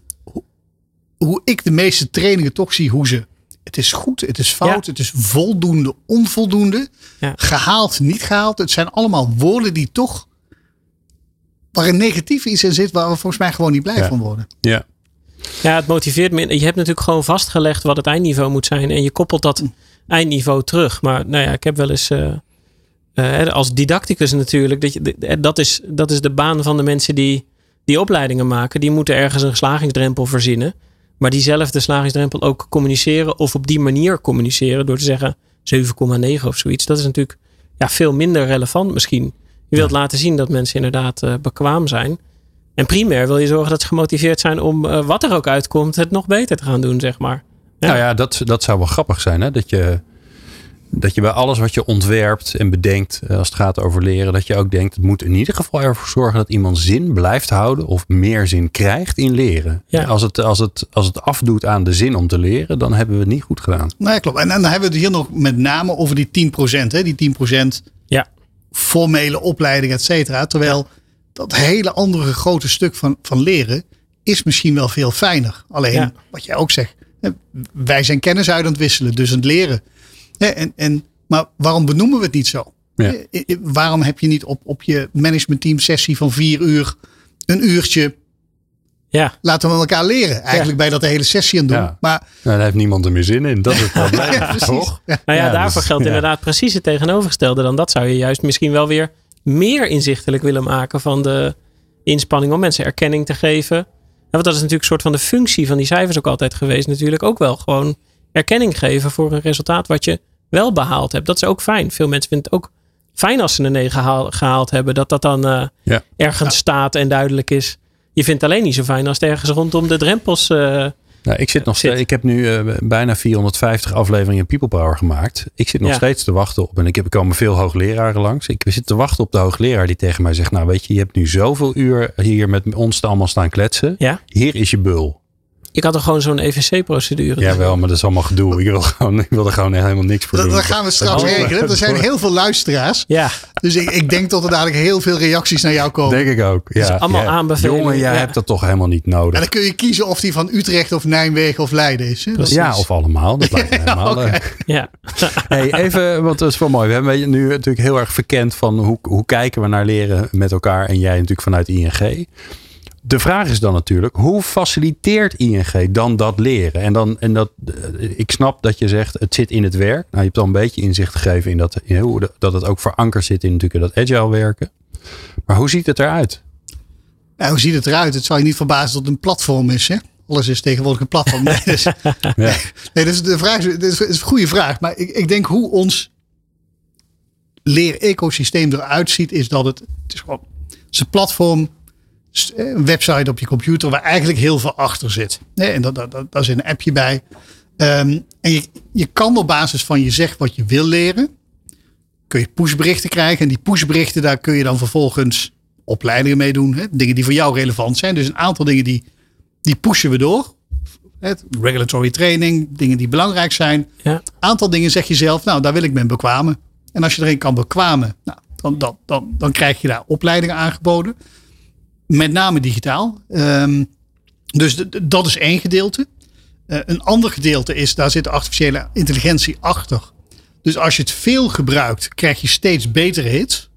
hoe ik de meeste trainingen toch zie, hoe ze het is goed, het is fout, het is voldoende, onvoldoende, ja. gehaald, niet gehaald. Het zijn allemaal woorden die toch waar een negatief iets in zit waar we volgens mij gewoon niet blij van worden. Ja. Ja, het motiveert me. Je hebt natuurlijk gewoon vastgelegd wat het eindniveau moet zijn. En je koppelt dat eindniveau terug. Maar nou ja, ik heb wel eens. Uh, uh, als didacticus natuurlijk. Dat, je, dat, is, dat is de baan van de mensen die die opleidingen maken. Die moeten ergens een slagingsdrempel verzinnen. Maar diezelfde slagingsdrempel ook communiceren. Of op die manier communiceren. Door te zeggen 7,9 of zoiets. Dat is natuurlijk ja, veel minder relevant misschien. Je wilt laten zien dat mensen inderdaad uh, bekwaam zijn. En primair wil je zorgen dat ze gemotiveerd zijn om uh, wat er ook uitkomt, het nog beter te gaan doen, zeg maar. Ja. Nou ja, dat, dat zou wel grappig zijn. Hè? Dat, je, dat je bij alles wat je ontwerpt en bedenkt uh, als het gaat over leren, dat je ook denkt, het moet in ieder geval ervoor zorgen dat iemand zin blijft houden of meer zin krijgt in leren. Ja. Als, het, als, het, als het afdoet aan de zin om te leren, dan hebben we het niet goed gedaan. Nee, klopt. En, en dan hebben we het hier nog met name over die 10%. Hè? Die 10% ja formele opleiding, et cetera. Terwijl dat hele andere grote stuk van, van leren is misschien wel veel fijner. Alleen, wat jij ook zegt, wij zijn kennis uit aan het wisselen, dus aan het leren. En, en, maar waarom benoemen we het niet zo? Ja. Waarom heb je niet op, op je managementteam sessie van vier uur een uurtje ja. Laten we elkaar leren. Eigenlijk bij dat de hele sessie aan doen. Ja. Maar nou, daar heeft niemand er meer zin in. Dat is het probleem. [LAUGHS] ja, toch? Nou ja, Ja, daarvoor dus- geldt ja. inderdaad precies het tegenovergestelde. Dan dat zou je juist misschien wel weer meer inzichtelijk willen maken van de inspanning om mensen erkenning te geven. Ja, want dat is natuurlijk een soort van de functie van die cijfers ook altijd geweest. Natuurlijk ook wel gewoon erkenning geven voor een resultaat wat je wel behaald hebt. Dat is ook fijn. Veel mensen vinden het ook fijn als ze een 9 gehaal- gehaald hebben. Dat dat dan eh, Ja. ergens staat en duidelijk is. Je vindt het alleen niet zo fijn als het ergens rondom de drempels. eh, Nou, ik, zit nog Zit. steeds, ik heb nu eh, bijna 450 afleveringen People Power gemaakt. Ik zit nog Ja. steeds te wachten op. En ik heb, komen veel hoogleraren langs. Ik zit te wachten op de hoogleraar die tegen mij zegt: Nou, weet je, je hebt nu zoveel uur hier met ons allemaal staan kletsen. ja. Hier is je bul. Ik had er gewoon zo'n EVC-procedure. Jawel, maar dat is allemaal gedoe. Ik wil, gewoon, ik wil er gewoon helemaal niks voor dat, doen. dat gaan we straks Dat- regelen. Er zijn heel veel luisteraars. Ja, Dus ik, ik denk dat er dadelijk heel veel reacties naar jou komen. Denk ik ook. Ja, allemaal ja. aanbevelingen, Jongen, jij ja. hebt dat toch helemaal niet nodig. En dan kun je kiezen of die van Utrecht of Nijmegen of Leiden is. hè? Dat is- Ja, of allemaal. Dat lijkt me helemaal oké. leuk. ja. Hey, even, want dat is wel mooi. We hebben nu natuurlijk heel erg verkend van hoe, hoe kijken we naar leren met elkaar. En jij natuurlijk vanuit ING. De vraag is dan natuurlijk, hoe faciliteert ING dan dat leren? En, dan, en dat, eh, ik snap dat je zegt, het zit in het werk. Nou, je hebt al een beetje inzicht gegeven in dat, in hoe dat het ook verankerd zit in natuurlijk dat agile werken. Maar hoe ziet het eruit? Ja, hoe ziet het eruit? Het zou je niet verbazen dat het een platform is. Hè? Alles is tegenwoordig een platform. Nee, dus, [LAUGHS] Ja. nee, dus de vraag is, dit is, een goede vraag. Maar ik, ik denk hoe ons leer-ecosysteem eruit ziet, is dat het, het is gewoon het is een platform, een website op je computer waar eigenlijk heel veel achter zit. Nee, en dat, dat, dat, daar zit een appje bij. Ehm, en je, je kan op basis van je zegt wat je wil leren, kun je pushberichten krijgen. En die pushberichten, daar kun je dan vervolgens opleidingen mee doen. Hè? Dingen die voor jou relevant zijn. Dus een aantal dingen die, die pushen we door. Het regulatory training, dingen die belangrijk zijn. Ja. Aantal dingen zeg je zelf, nou daar wil ik me bekwamen. En als je erin kan bekwamen, nou, dan, dan, dan, dan krijg je daar opleidingen aangeboden. Met name digitaal. Ehm, dus dat is één gedeelte. Eh, een ander gedeelte is, daar zit artificiële intelligentie achter. Dus als je het veel gebruikt, krijg je steeds betere hits.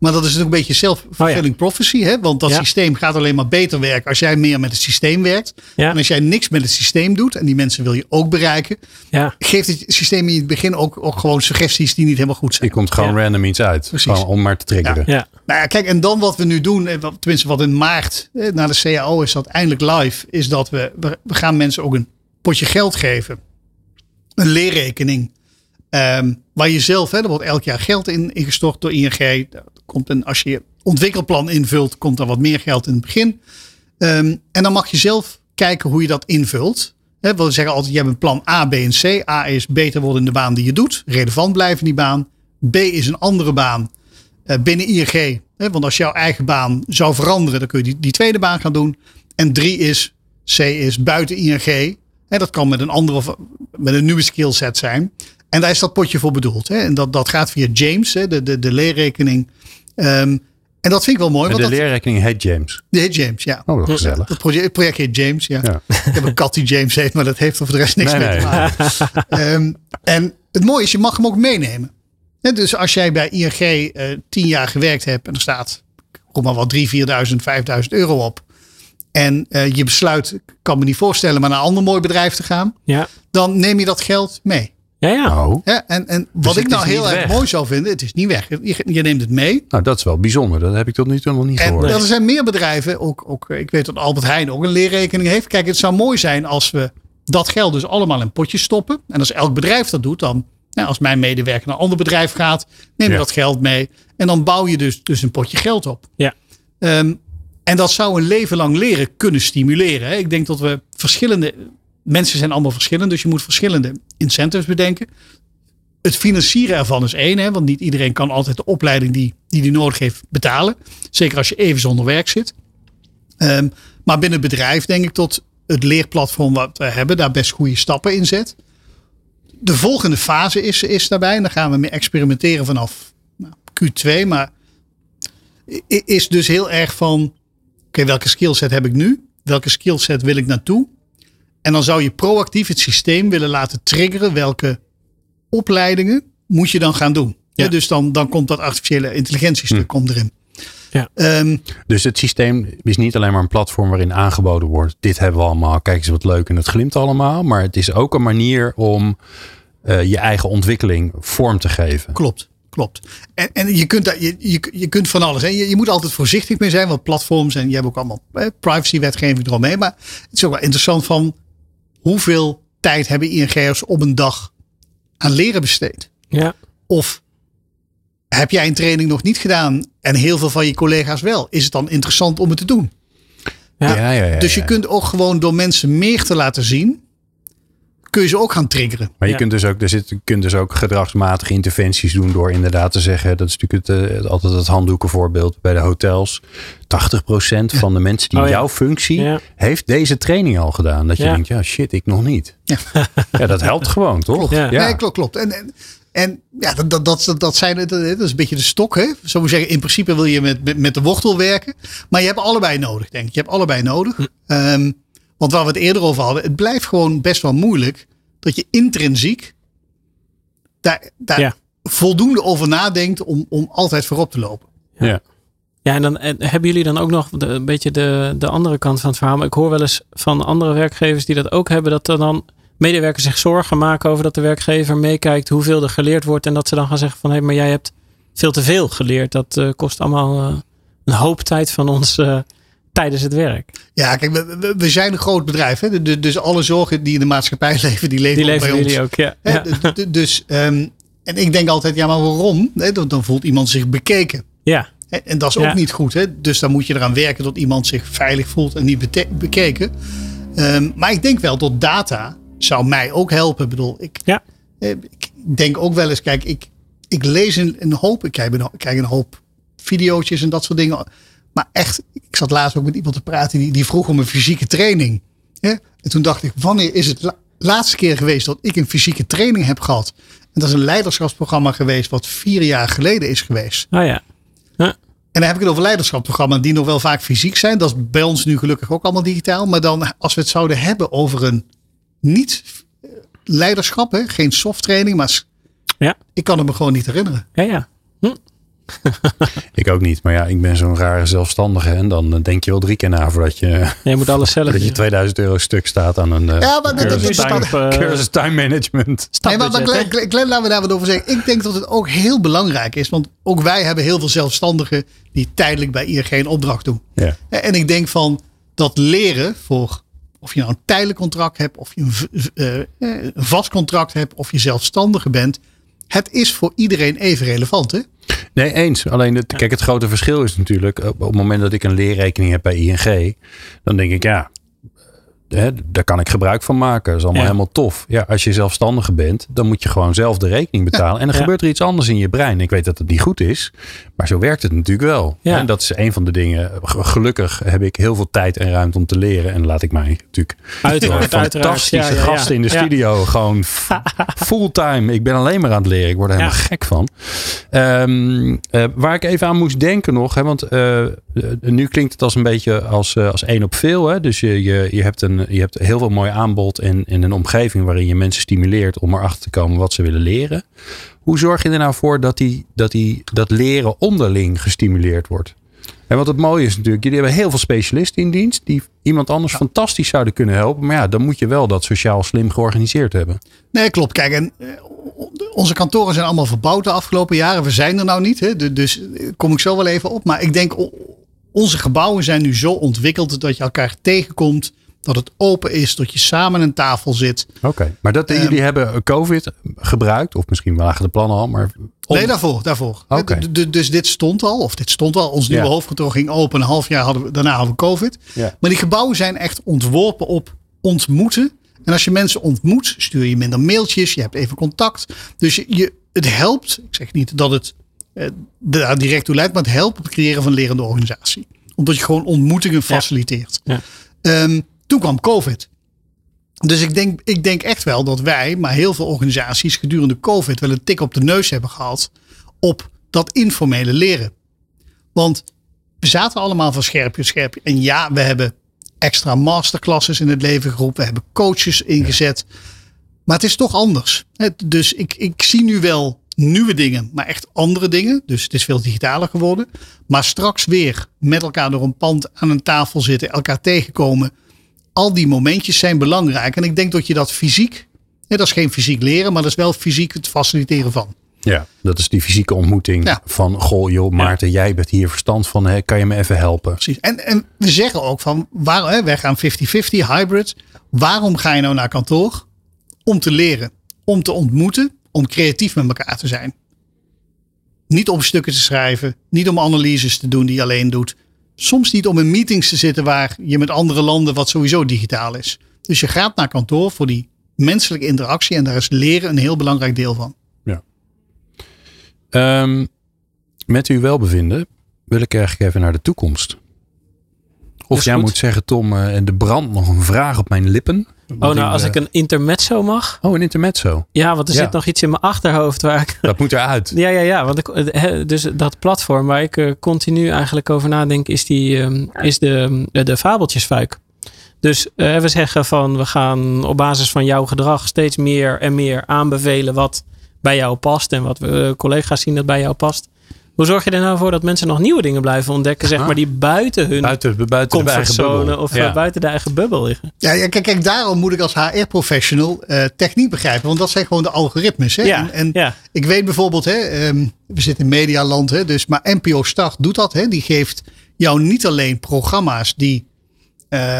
Maar dat is natuurlijk een beetje self-fulfilling prophecy. Hè? Want dat Ja. systeem gaat alleen maar beter werken als jij meer met het systeem werkt. Ja. En als jij niks met het systeem doet, en die mensen wil je ook bereiken, Ja. geeft het systeem in het begin ook, ook gewoon suggesties die niet helemaal goed zijn. Je komt gewoon Ja. random iets uit. Precies. Gewoon om maar te triggeren. Ja. Nou ja, kijk, en dan wat we nu doen, eh, tenminste wat in maart eh, na de CAO is dat eindelijk live, is dat we, we, we gaan mensen ook een potje geld geven. Een leerrekening. ehm, waar je zelf, hè, er wordt elk jaar geld in, ingestort door ING. Komt een, als je je ontwikkelplan invult, komt er wat meer geld in het begin. Ehm, en dan mag je zelf kijken hoe je dat invult. We zeggen altijd, je hebt een plan A, B en C. A is beter worden in de baan die je doet. Relevant blijven in die baan. B is een andere baan eh, binnen ING. Hè, want als jouw eigen baan zou veranderen, dan kun je die, die tweede baan gaan doen. En drie is, C is buiten ING. Hè, dat kan met een andere met een nieuwe skillset zijn. En daar is dat potje voor bedoeld. Hè. En dat, dat gaat via James, hè, de, de, de leerrekening. Ehm, en dat vind ik wel mooi. En Want de dat, leerrekening heet James. de heet James, ja. Oh, wat gezellig. Het project, het project heet James, ja. Ja. Ik heb een kat die James heet, maar dat heeft er voor de rest niks Nee, mee nee. te maken. [LAUGHS] Ehm, en het mooie is, je mag hem ook meenemen. Hè, dus als jij bij ING eh tien jaar gewerkt hebt en er staat, kom maar wat, 3, 4.000, 5.000 euro op. En eh, je besluit, ik kan me niet voorstellen, maar naar een ander mooi bedrijf te gaan. Ja. Dan neem je dat geld mee. Ja, ja. Oh, Hè, en, en wat Dus het ik nou heel erg weg. mooi zou vinden, het is niet weg. Je, je neemt het mee. nou dat is wel bijzonder. Dat heb ik tot nu toe nog niet En gehoord. er zijn meer bedrijven, ook, ook, ik weet dat Albert Heijn ook een leerrekening heeft. Kijk, het zou mooi zijn als we dat geld dus allemaal in potjes stoppen. En als elk bedrijf dat doet, dan nou, als mijn medewerker naar een ander bedrijf gaat, neem je Ja. dat geld mee. En dan bouw je dus, dus een potje geld op. Ja. Ehm, en dat zou een leven lang leren kunnen stimuleren. Hè. Ik denk dat we verschillende, mensen zijn allemaal verschillend, dus je moet verschillende incentives bedenken. Het financieren ervan is één, hè, want niet iedereen kan altijd de opleiding die die, die nodig heeft betalen. Zeker als je even zonder werk zit. Ehm, maar binnen het bedrijf denk ik dat het leerplatform wat we hebben daar best goede stappen in zet. De volgende fase is, is daarbij, en daar gaan we mee experimenteren vanaf nou, Q2, maar is dus heel erg van, oké, welke skillset heb ik nu? Welke skillset wil ik naartoe? En dan zou je proactief het systeem willen laten triggeren welke opleidingen moet je dan gaan doen. Ja. Dus dan, dan komt dat artificiële intelligentiestuk komt erin. Ja. Ehm, Dus het systeem is niet alleen maar een platform waarin aangeboden wordt. Dit hebben we allemaal. Kijk eens wat leuk en het glimt allemaal. Maar het is ook een manier om eh, je eigen ontwikkeling vorm te geven. Klopt, klopt. En, en je, kunt daar, je, je, je kunt van alles. Hè. Je, je moet altijd voorzichtig mee zijn, want platforms en je hebt ook allemaal privacywetgeving eromheen. Maar het is ook wel interessant van hoeveel tijd hebben ING'ers op een dag aan leren besteed? Ja. Of heb jij een training nog niet gedaan en heel veel van je collega's wel? Is het dan interessant om het te doen? Ja. Ja, ja, ja, dus je kunt ook gewoon door mensen meer te laten zien, kun je ze ook gaan triggeren. Maar je Ja. kunt, dus ook, er zit, je kunt dus ook gedragsmatige interventies doen door inderdaad te zeggen. Dat is natuurlijk het, eh, altijd het handdoekenvoorbeeld bij de hotels. 80% van de mensen die Oh ja. jouw functie Ja. heeft deze training al gedaan. Dat je Ja. denkt, ja shit, ik nog niet. Ja. [LAUGHS] Ja, dat helpt gewoon, toch? Ja. Nee, klopt, klopt. En, en, en ja, dat, dat, dat, dat, zijn, dat, dat is een beetje de stok. Hè? Zo zeggen, in principe wil je met, met, met de wortel werken. Maar je hebt allebei nodig, denk ik. Je hebt allebei nodig. Ehm, want waar we het eerder over hadden, het blijft gewoon best wel moeilijk dat je intrinsiek daar, daar Ja. voldoende over nadenkt om, om altijd voorop te lopen. Ja. Ja, en dan en hebben jullie dan ook nog de, een beetje de, de andere kant van het verhaal. Maar ik hoor wel eens van andere werkgevers die dat ook hebben. Dat er dan medewerkers zich zorgen maken over dat de werkgever meekijkt hoeveel er geleerd wordt. En dat ze dan gaan zeggen van hé, maar jij hebt veel te veel geleerd. Dat eh, kost allemaal eh, een hoop tijd van ons eh, tijdens het werk. Ja, kijk, we, we- zijn een groot bedrijf. Hè? Dus, dus alle zorgen die in de maatschappij [LAUGHS] leven, die leven, Die ook bij leven ons. ook, ja. Dus, ehm, en ik denk altijd, ja, maar waarom? Dan, voelt iemand zich bekeken. ja. En dat is Ja. ook niet goed. Hè? Dus dan moet je eraan werken dat iemand zich veilig voelt en niet bekeken. Ehm, maar ik denk wel dat data zou mij ook helpen. Ik bedoel, ik, Ja. ik denk ook wel eens, kijk, ik, ik lees een, een hoop, ik kijk een, kijk een hoop video's en dat soort dingen. Maar echt, ik zat laatst ook met iemand te praten die, die vroeg om een fysieke training. En toen dacht ik, wanneer is het la- laatste keer geweest dat ik een fysieke training heb gehad? En dat is een leiderschapsprogramma geweest wat vier jaar geleden is geweest. Oh ja. En dan heb ik het over leiderschapsprogramma's die nog wel vaak fysiek zijn. Dat is bij ons nu gelukkig ook allemaal digitaal. Maar dan als we het zouden hebben over een niet eh, leiderschap, hè? geen soft training, maar Ja. ik kan het me gewoon niet herinneren. Ja, ja. [LAUGHS] Ik ook niet. Maar ja, ik ben zo'n rare zelfstandige. En dan eh, denk je wel drie keer na voordat je, Je moet alles zelf dat je doen. 2000 euro stuk staat aan een eh, Ja, maar dat- cursus, dat- time, dat- eh, cursus time management. Nee, maar, maar? Glenn, Glenn, Glenn, laten we daar wat over zeggen. Ik denk dat het ook heel belangrijk is. Want ook wij hebben heel veel zelfstandigen die tijdelijk bij ING een opdracht doen. Ja. En ik denk van dat leren voor of je nou een tijdelijk contract hebt, of je een, een vast contract hebt, of je zelfstandige bent. Het is voor iedereen even relevant. Hè? Nee, eens. Alleen, het, kijk, het grote verschil is natuurlijk... op op het moment dat ik een leerrekening heb bij ING... dan denk ik, ja, hè, daar kan ik gebruik van maken. Dat is allemaal Ja. helemaal tof. Ja, als je zelfstandige bent, dan moet je gewoon zelf de rekening betalen. En dan Ja. gebeurt er iets anders in je brein. Ik weet dat het niet goed is, maar zo werkt het natuurlijk wel. Ja. En dat is een van de dingen. Gelukkig heb ik heel veel tijd en ruimte om te leren. En laat ik mij natuurlijk Uiteraard, uiteraard. fantastische ja. gasten in de studio gewoon [LAUGHS] fulltime. Ik ben alleen maar aan het leren. Ik word er helemaal gek van. Ehm, eh, waar ik even aan moest denken nog. Hè, want eh, eh, nu klinkt het als een beetje als, als één op veel. Hè? Dus je, je, je, hebt een, je hebt heel veel mooi aanbod en, en een omgeving waarin je mensen stimuleert om erachter te komen wat ze willen leren. Hoe zorg je er nou voor dat, die, dat, die, dat leren onderling gestimuleerd wordt? En wat het mooie is natuurlijk, jullie hebben heel veel specialisten in dienst die iemand anders fantastisch zouden kunnen helpen. Maar ja, dan moet je wel dat sociaal slim georganiseerd hebben. Nee, klopt. Kijk, en eh, onze kantoren zijn allemaal verbouwd de afgelopen jaren. We zijn er nou niet. Hè? Du- Dus eh, kom ik zo wel even op. Maar ik denk, onze gebouwen zijn nu zo ontwikkeld dat je elkaar tegenkomt. Dat het open is, dat je samen aan een tafel zit. Oké. Maar dat, Ehm, jullie hebben COVID gebruikt, of misschien lagen de plannen al, maar om- Nee, daarvoor. daarvoor. Oké. D- d- Dus dit stond al, of dit stond al. Ons nieuwe Ja. hoofdkantoor ging open. Een half jaar hadden we, daarna hadden we COVID. Ja. Maar die gebouwen zijn echt ontworpen op ontmoeten. En als je mensen ontmoet, stuur je minder mailtjes. Je hebt even contact. Dus je, je, het helpt. Ik zeg niet dat het eh, daar direct toe leidt. Maar het helpt op het creëren van een lerende organisatie. Omdat je gewoon ontmoetingen faciliteert. Ja. Ehm, toen kwam COVID. Dus ik denk, ik denk echt wel dat wij, maar heel veel organisaties gedurende COVID wel een tik op de neus hebben gehad op dat informele leren. Want we zaten allemaal van scherpje op scherpje. En ja, we hebben extra masterclasses in het leven geroepen. We hebben coaches ingezet. Maar het is toch anders. Dus ik, ik zie nu wel nieuwe dingen, maar echt andere dingen. Dus het is veel digitaler geworden. Maar straks weer met elkaar door een pand aan een tafel zitten, elkaar tegenkomen. Al die momentjes zijn belangrijk. En ik denk dat je dat fysiek, hè, dat is geen fysiek leren, maar dat is wel fysiek het faciliteren van. ja, dat is die fysieke ontmoeting Ja. van, goh joh Maarten, jij bent hier verstand van, hè, kan je me even helpen? Precies. En, en we zeggen ook van, waar, hè, wij gaan 50-50, hybrid. Waarom ga je nou naar kantoor? Om te leren, om te ontmoeten, om creatief met elkaar te zijn. Niet om stukken te schrijven, niet om analyses te doen die je alleen doet. Soms niet om in meetings te zitten waar je met andere landen, wat sowieso digitaal is. Dus je gaat naar kantoor voor die menselijke interactie en daar is leren een heel belangrijk deel van. Ehm, met uw welbevinden wil ik eigenlijk even naar de toekomst. Of jij goed. moet zeggen, Tom, eh, en de brand nog een vraag op mijn lippen. Oh, nou, als ik een intermezzo mag. Oh, een intermezzo. Ja, want er Ja. zit nog iets in mijn achterhoofd waar ik Dat moet eruit. [LAUGHS] Ja, ja, ja. Want ik, eh, dus dat platform waar ik eh, continu eigenlijk over nadenk, is, die, ehm, is de, eh, de fabeltjesfuik. Dus eh, we zeggen van we gaan op basis van jouw gedrag steeds meer en meer aanbevelen wat bij jou past en wat we eh, collega's zien dat bij jou past. Hoe zorg je er nou voor dat mensen nog nieuwe dingen blijven ontdekken, zeg maar, die buiten hun Buiten, buiten comfortzone bubbel. of Ja. eh, buiten de eigen bubbel liggen? Ja, ja kijk, kijk, daarom moet ik als HR-professional eh, techniek begrijpen. Want dat zijn gewoon de algoritmes. Hè? Ja, En, en ja. ik weet bijvoorbeeld, hè, ehm, we zitten in medialand, hè, dus, maar NPO Start doet dat. Hè, die geeft jou niet alleen programma's die uh,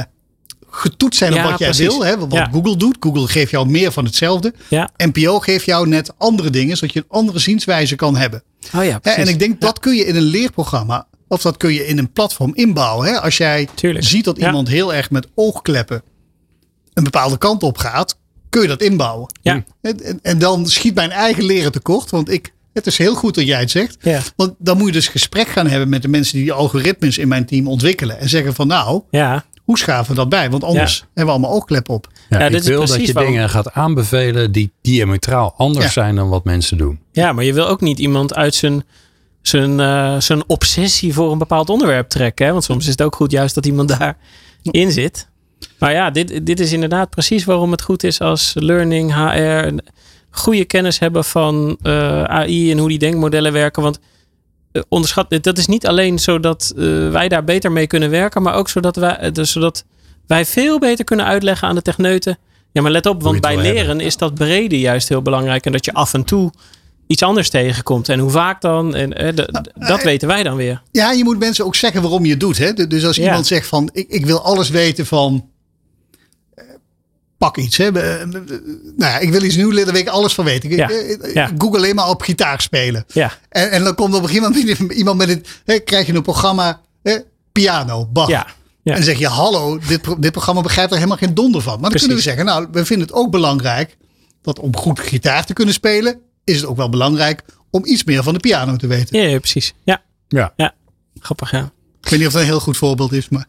getoetst zijn Ja, op wat jij precies. wil. Hè, wat Ja. Google doet. Google geeft jou meer van hetzelfde. Ja. NPO geeft jou net andere dingen, zodat je een andere zienswijze kan hebben. Oh ja, precies. en ik denk dat kun je in een leerprogramma, of dat kun je in een platform inbouwen. Hè? Als jij Tuurlijk. ziet dat iemand heel erg met oogkleppen een bepaalde kant op gaat, kun je dat inbouwen. Ja. En, en, en dan schiet mijn eigen leren tekort, want ik, het is heel goed dat jij het zegt. Ja. Want dan moet je dus gesprek gaan hebben met de mensen die die algoritmes in mijn team ontwikkelen. En zeggen van nou, Ja, hoe schaven we dat bij? Want anders Ja. hebben we allemaal oogkleppen op. Ja, Ja, ik dit is wil dat precies je waarom- dingen gaat aanbevelen die diametraal anders Ja. zijn dan wat mensen doen. ja, maar je wil ook niet iemand uit zijn, zijn, eh, zijn obsessie voor een bepaald onderwerp trekken. Hè? Want soms is het ook goed juist dat iemand daarin zit. Maar ja, dit, dit is inderdaad precies waarom het goed is als learning, HR, goede kennis hebben van eh, AI en hoe die denkmodellen werken. Want onderschat, dit, dat is niet alleen zodat eh, wij daar beter mee kunnen werken, maar ook zodat wij, eh, dus zodat wij veel beter kunnen uitleggen aan de techneuten. Ja, maar let op, want bij leren hebben. is dat brede juist heel belangrijk. En dat je af en toe iets anders tegenkomt. En hoe vaak dan, en, eh, d- dat weten wij dan weer. Ja, je moet mensen ook zeggen waarom je het doet. Hè? Dus als Ja. iemand zegt van ik, ik wil alles weten van eh, pak iets. Hè? Nou ja, ik wil iets nieuws leren, daar weet ik alles van weten. Ik, Ja. Google alleen maar op gitaar spelen. Ja, En, en dan komt op een gegeven moment [LAUGHS] iemand met het, hè, krijg je een programma, hè, piano, Bach. ja, ja. En dan zeg je, hallo, dit, pro- dit programma begrijpt er helemaal geen donder van. Maar dan kunnen we zeggen, nou, we vinden het ook belangrijk dat om goed gitaar te kunnen spelen, is het ook wel belangrijk om iets meer van de piano te weten. ja, ja, precies. Ja, Ja. ja. Grappig, ja. Ik weet niet of dat een heel goed voorbeeld is, maar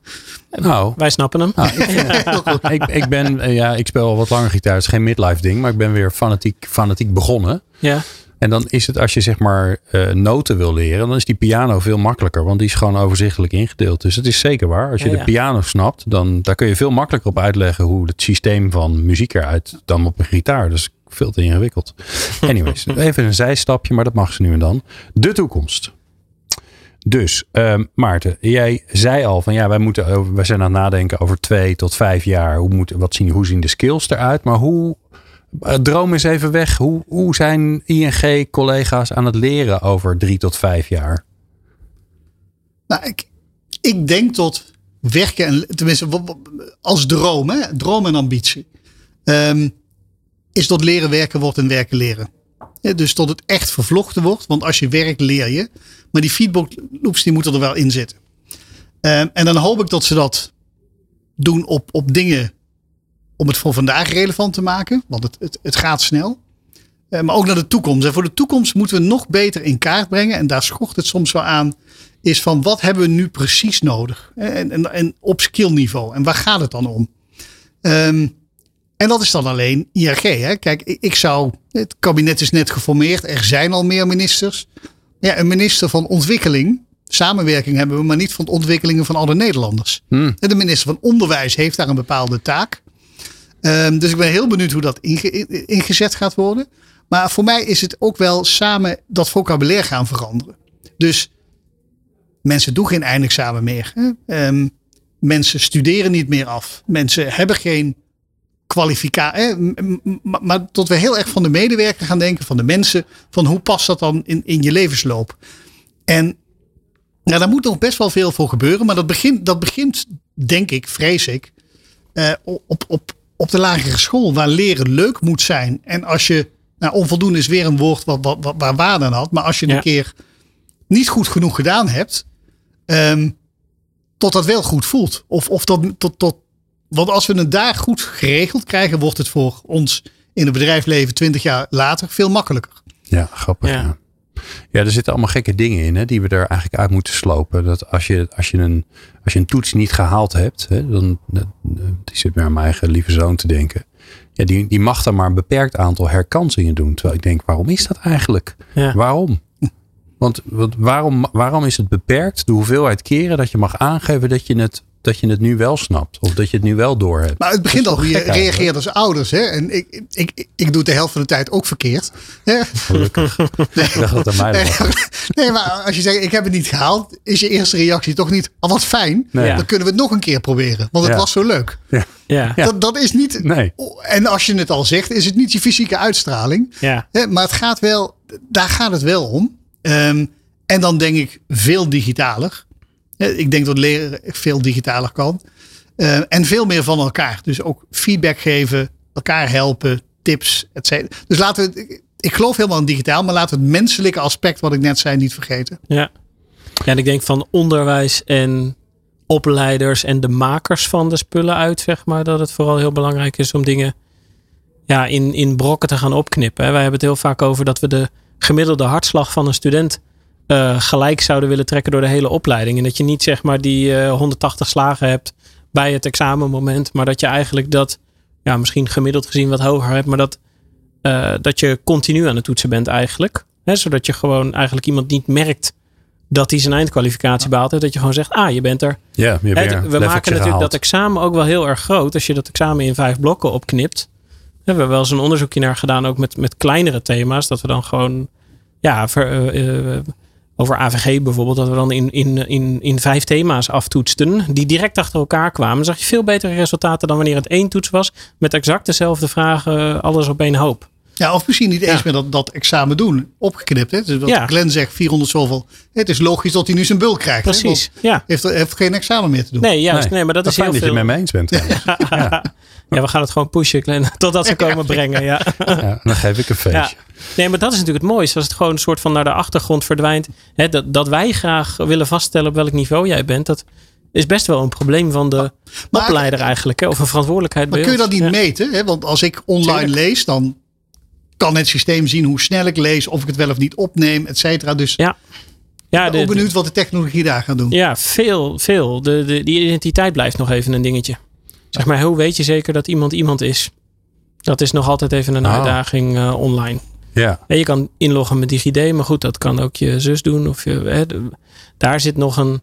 Nou, Wij snappen hem. goed. [LAUGHS] ik, ik ben, eh, ja, ik speel al wat langer gitaar. Het is geen midlife ding, maar ik ben weer fanatiek, fanatiek begonnen. Ja, En dan is het als je zeg maar eh, noten wil leren, dan is die piano veel makkelijker, want die is gewoon overzichtelijk ingedeeld. Dus het is zeker waar. Als je Ja, de piano snapt, dan daar kun je veel makkelijker op uitleggen hoe het systeem van muziek eruit dan op een gitaar. Dus veel te ingewikkeld. [LAUGHS] Anyways, even een zijstapje, maar dat mag ze nu en dan. De toekomst. Dus ehm, Maarten, jij zei al van ja, wij, moeten wij zijn aan het nadenken over twee tot vijf jaar. Hoe, moet, wat zien, hoe zien de skills eruit? Maar hoe, eh, droom eens even weg. Hoe, hoe zijn ING-collega's aan het leren over drie tot vijf jaar? Nou, ik, ik denk tot werken, en, tenminste als droom, hè, droom en ambitie, ehm, is tot leren werken wordt en werken leren. Ja, dus tot het echt vervlochten wordt, want als je werkt leer je. Maar die feedback loops die moeten er wel in zitten. Ehm, en dan hoop ik dat ze dat doen op, op dingen om het voor vandaag relevant te maken, want het, het, het gaat snel. Eh, maar ook naar de toekomst. En voor de toekomst moeten we nog beter in kaart brengen. En daar schort het soms wel aan. Is van wat hebben we nu precies nodig? En, en, en op skillniveau. En waar gaat het dan om? Ehm, en dat is dan alleen IRG. Hè? Kijk, ik, zou. Het kabinet is net geformeerd. Er zijn al meer ministers. Ja, een minister van ontwikkeling. Samenwerking hebben we, maar niet van de ontwikkelingen van alle Nederlanders. Hmm. De minister van Onderwijs heeft daar een bepaalde taak. Ehm, dus ik ben heel benieuwd hoe dat inge- in- ingezet gaat worden. Maar voor mij is het ook wel samen dat vocabulaire gaan veranderen. Dus mensen doen geen eindexamen meer. Hè? Ehm, mensen studeren niet meer af. Mensen hebben geen kwalificatie. Maar tot we heel erg van de medewerker gaan denken, van de mensen. Van hoe past dat dan in, in je levensloop? En nou, daar moet nog best wel veel voor gebeuren. Maar dat begint, dat begint denk ik, vrees ik, eh, op, op, op de lagere school. Waar leren leuk moet zijn. En als je, nou onvoldoende is weer een woord wat, wat, wat, waar waarde aan had. Maar als je Ja. een keer niet goed genoeg gedaan hebt. ehm, tot dat wel goed voelt. Of, of tot, tot, tot, want als we het daar goed geregeld krijgen, wordt het voor ons in het bedrijfsleven twintig jaar later veel makkelijker. Ja, grappig. Ja. Ja. Ja. er zitten allemaal gekke dingen in hè, die we er eigenlijk uit moeten slopen. Dat als je, als je, een, als je een toets niet gehaald hebt, hè, dan dan- die zit meer aan mijn eigen lieve zoon te denken. Ja, die, die mag dan maar een beperkt aantal herkansingen doen. Terwijl ik denk, waarom is dat eigenlijk? ja. Waarom? Want, want waarom, waarom is het beperkt de hoeveelheid keren dat je mag aangeven dat je het, dat je het nu wel snapt? Of dat je het nu wel doorhebt? Maar het begint al je reageert als ouders. Hè? En ik, ik, ik, ik doe het de helft van de tijd ook verkeerd. Hè? Gelukkig. [LAUGHS] Ik dacht dat het aan mij lag. Nee, maar als je zegt ik heb het niet gehaald, is je eerste reactie toch niet, oh wat fijn. Nee. Ja. Dan kunnen we het nog een keer proberen. Want het Ja. was zo leuk. Ja. Ja. Dat, dat is niet. Nee. En als je het al zegt, is het niet je fysieke uitstraling. Ja. Hè, maar het gaat wel, daar gaat het wel om. Ehm, en dan denk ik veel digitaler. Ik denk dat leren veel digitaler kan. Uh, en veel meer van elkaar. Dus ook feedback geven, elkaar helpen, tips, et cetera. Dus laten we, ik geloof helemaal in digitaal, maar laten we het menselijke aspect, wat ik net zei, niet vergeten. Ja, ja en ik denk van onderwijs en opleiders en de makers van de spullen uit, zeg maar, dat het vooral heel belangrijk is om dingen ja, in, in brokken te gaan opknippen. Wij hebben het heel vaak over dat we de gemiddelde hartslag van een student uh, gelijk zouden willen trekken door de hele opleiding. En dat je niet zeg maar die uh, 180 slagen hebt bij het examenmoment, maar dat je eigenlijk dat ja, misschien gemiddeld gezien wat hoger hebt, maar dat, uh, dat je continu aan het toetsen bent eigenlijk. Hè, zodat je gewoon eigenlijk iemand niet merkt dat hij zijn eindkwalificatie behaalt. Dat je gewoon zegt, ah, je bent er. Ja, je bent we maken natuurlijk dat examen ook wel heel erg groot. Als je dat examen in vijf blokken opknipt. We hebben wel eens een onderzoekje naar gedaan, ook met, met kleinere thema's. Dat we dan gewoon, ja, ver, uh, over AVG bijvoorbeeld, dat we dan in, in, in, in vijf thema's aftoetsten, die direct achter elkaar kwamen. Zag je veel betere resultaten dan wanneer het één toets was, met exact dezelfde vragen, alles op één hoop. Ja, of misschien niet eens met dat, dat examen doen. Opgeknipt. Hè? Dus wat ja. Glenn zegt, 400 zoveel. Het is logisch dat hij nu zijn bul krijgt. Precies. Hè? Ja. Heeft, heeft geen examen meer te doen. Nee, juist. Nee, maar dat, is fijn heel dat veel... je met me eens bent. [LAUGHS] Ja. we gaan het gewoon pushen, Glenn. [LAUGHS] Totdat ze komen brengen. Ja. ja. dan geef ik een feestje. Nee, maar dat is natuurlijk het mooiste. Als het gewoon een soort van naar de achtergrond verdwijnt. Hè, dat, dat wij graag willen vaststellen op welk niveau jij bent. Dat is best wel een probleem van de maar, opleider eigenlijk. Hè? Of een verantwoordelijkheid maar bij kun je dat niet meten? Hè? Want als ik online lees, dan kan het systeem zien hoe snel ik lees, of ik het wel of niet opneem, et cetera. Dus ja. Ja, ik ben ook benieuwd wat de technologie daar gaat doen. Ja, veel, veel. De, de, die identiteit blijft nog even een dingetje. Zeg maar, hoe weet je zeker dat iemand iemand is? Dat is nog altijd even een oh. uitdaging uh, online. Ja. En je kan inloggen met DigiD, maar goed, dat kan ook je zus doen. Of je, hè, daar zit nog een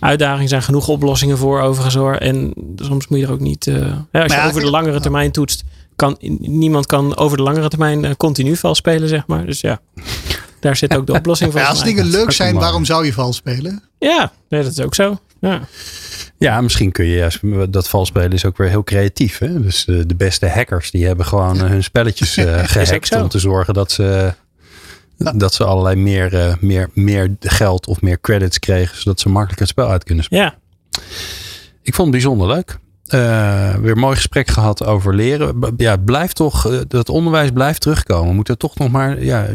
uitdaging. Er zijn genoeg oplossingen voor overigens hoor. En soms moet je er ook niet... Uh, hè, als je over de langere termijn toetst, kan, niemand kan over de langere termijn uh, continu vals spelen, zeg maar. Dus ja, daar zit ook de oplossing [LAUGHS] voor. Ja, als dingen leuk zijn, waarom zou je vals spelen? Ja, nee, dat is ook zo. Ja. Ja, misschien kun je juist, dat vals spelen is ook weer heel creatief. Hè? Dus de, de beste hackers, die hebben gewoon hun spelletjes [LAUGHS] uh, gehackt om te zorgen dat ze, dat ze allerlei meer, uh, meer, meer geld of meer credits kregen, zodat ze makkelijk het spel uit kunnen spelen. Ja. Ik vond het bijzonder leuk. Uh, weer een mooi gesprek gehad over leren. Ja, het blijft toch, uh, dat onderwijs blijft terugkomen. We moeten toch nog maar, ja,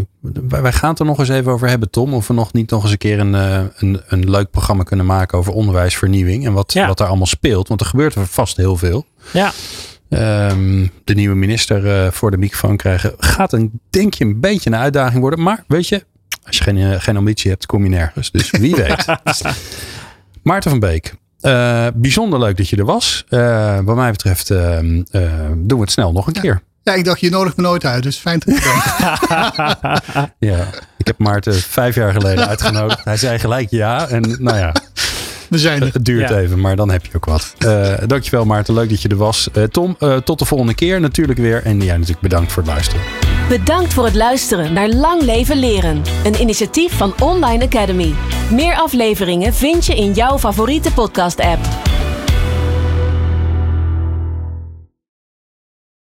wij gaan het er nog eens even over hebben, Tom. Of we nog niet nog eens een keer een, uh, een, een leuk programma kunnen maken over onderwijsvernieuwing. En wat, ja. wat daar allemaal speelt. Want er gebeurt er vast heel veel. Ja. Um, de nieuwe minister voor de microfoon krijgen gaat een, denk je, een beetje een uitdaging worden. Maar weet je, als je geen, geen ambitie hebt, kom je nergens. Dus wie [LAUGHS] weet. [LAUGHS] Maarten van Beek, uh, bijzonder leuk dat je er was. Uh, wat mij betreft uh, doen we het snel nog een keer. Ja, ik dacht, je nodigt me nooit uit. Dus fijn dat je bent. [LAUGHS] [LAUGHS] ja, ik heb Maarten vijf jaar geleden uitgenodigd. Hij zei gelijk ja. En nou ja, we zijn er. Het duurt Ja. even, maar dan heb je ook wat. Uh, dankjewel Maarten, leuk dat je er was. Uh, Tom, uh, tot de volgende keer natuurlijk weer. En ja, natuurlijk bedankt voor het luisteren. Bedankt voor het luisteren naar Lang Leven Leren. Een initiatief van Online Academy. Meer afleveringen vind je in jouw favoriete podcast app.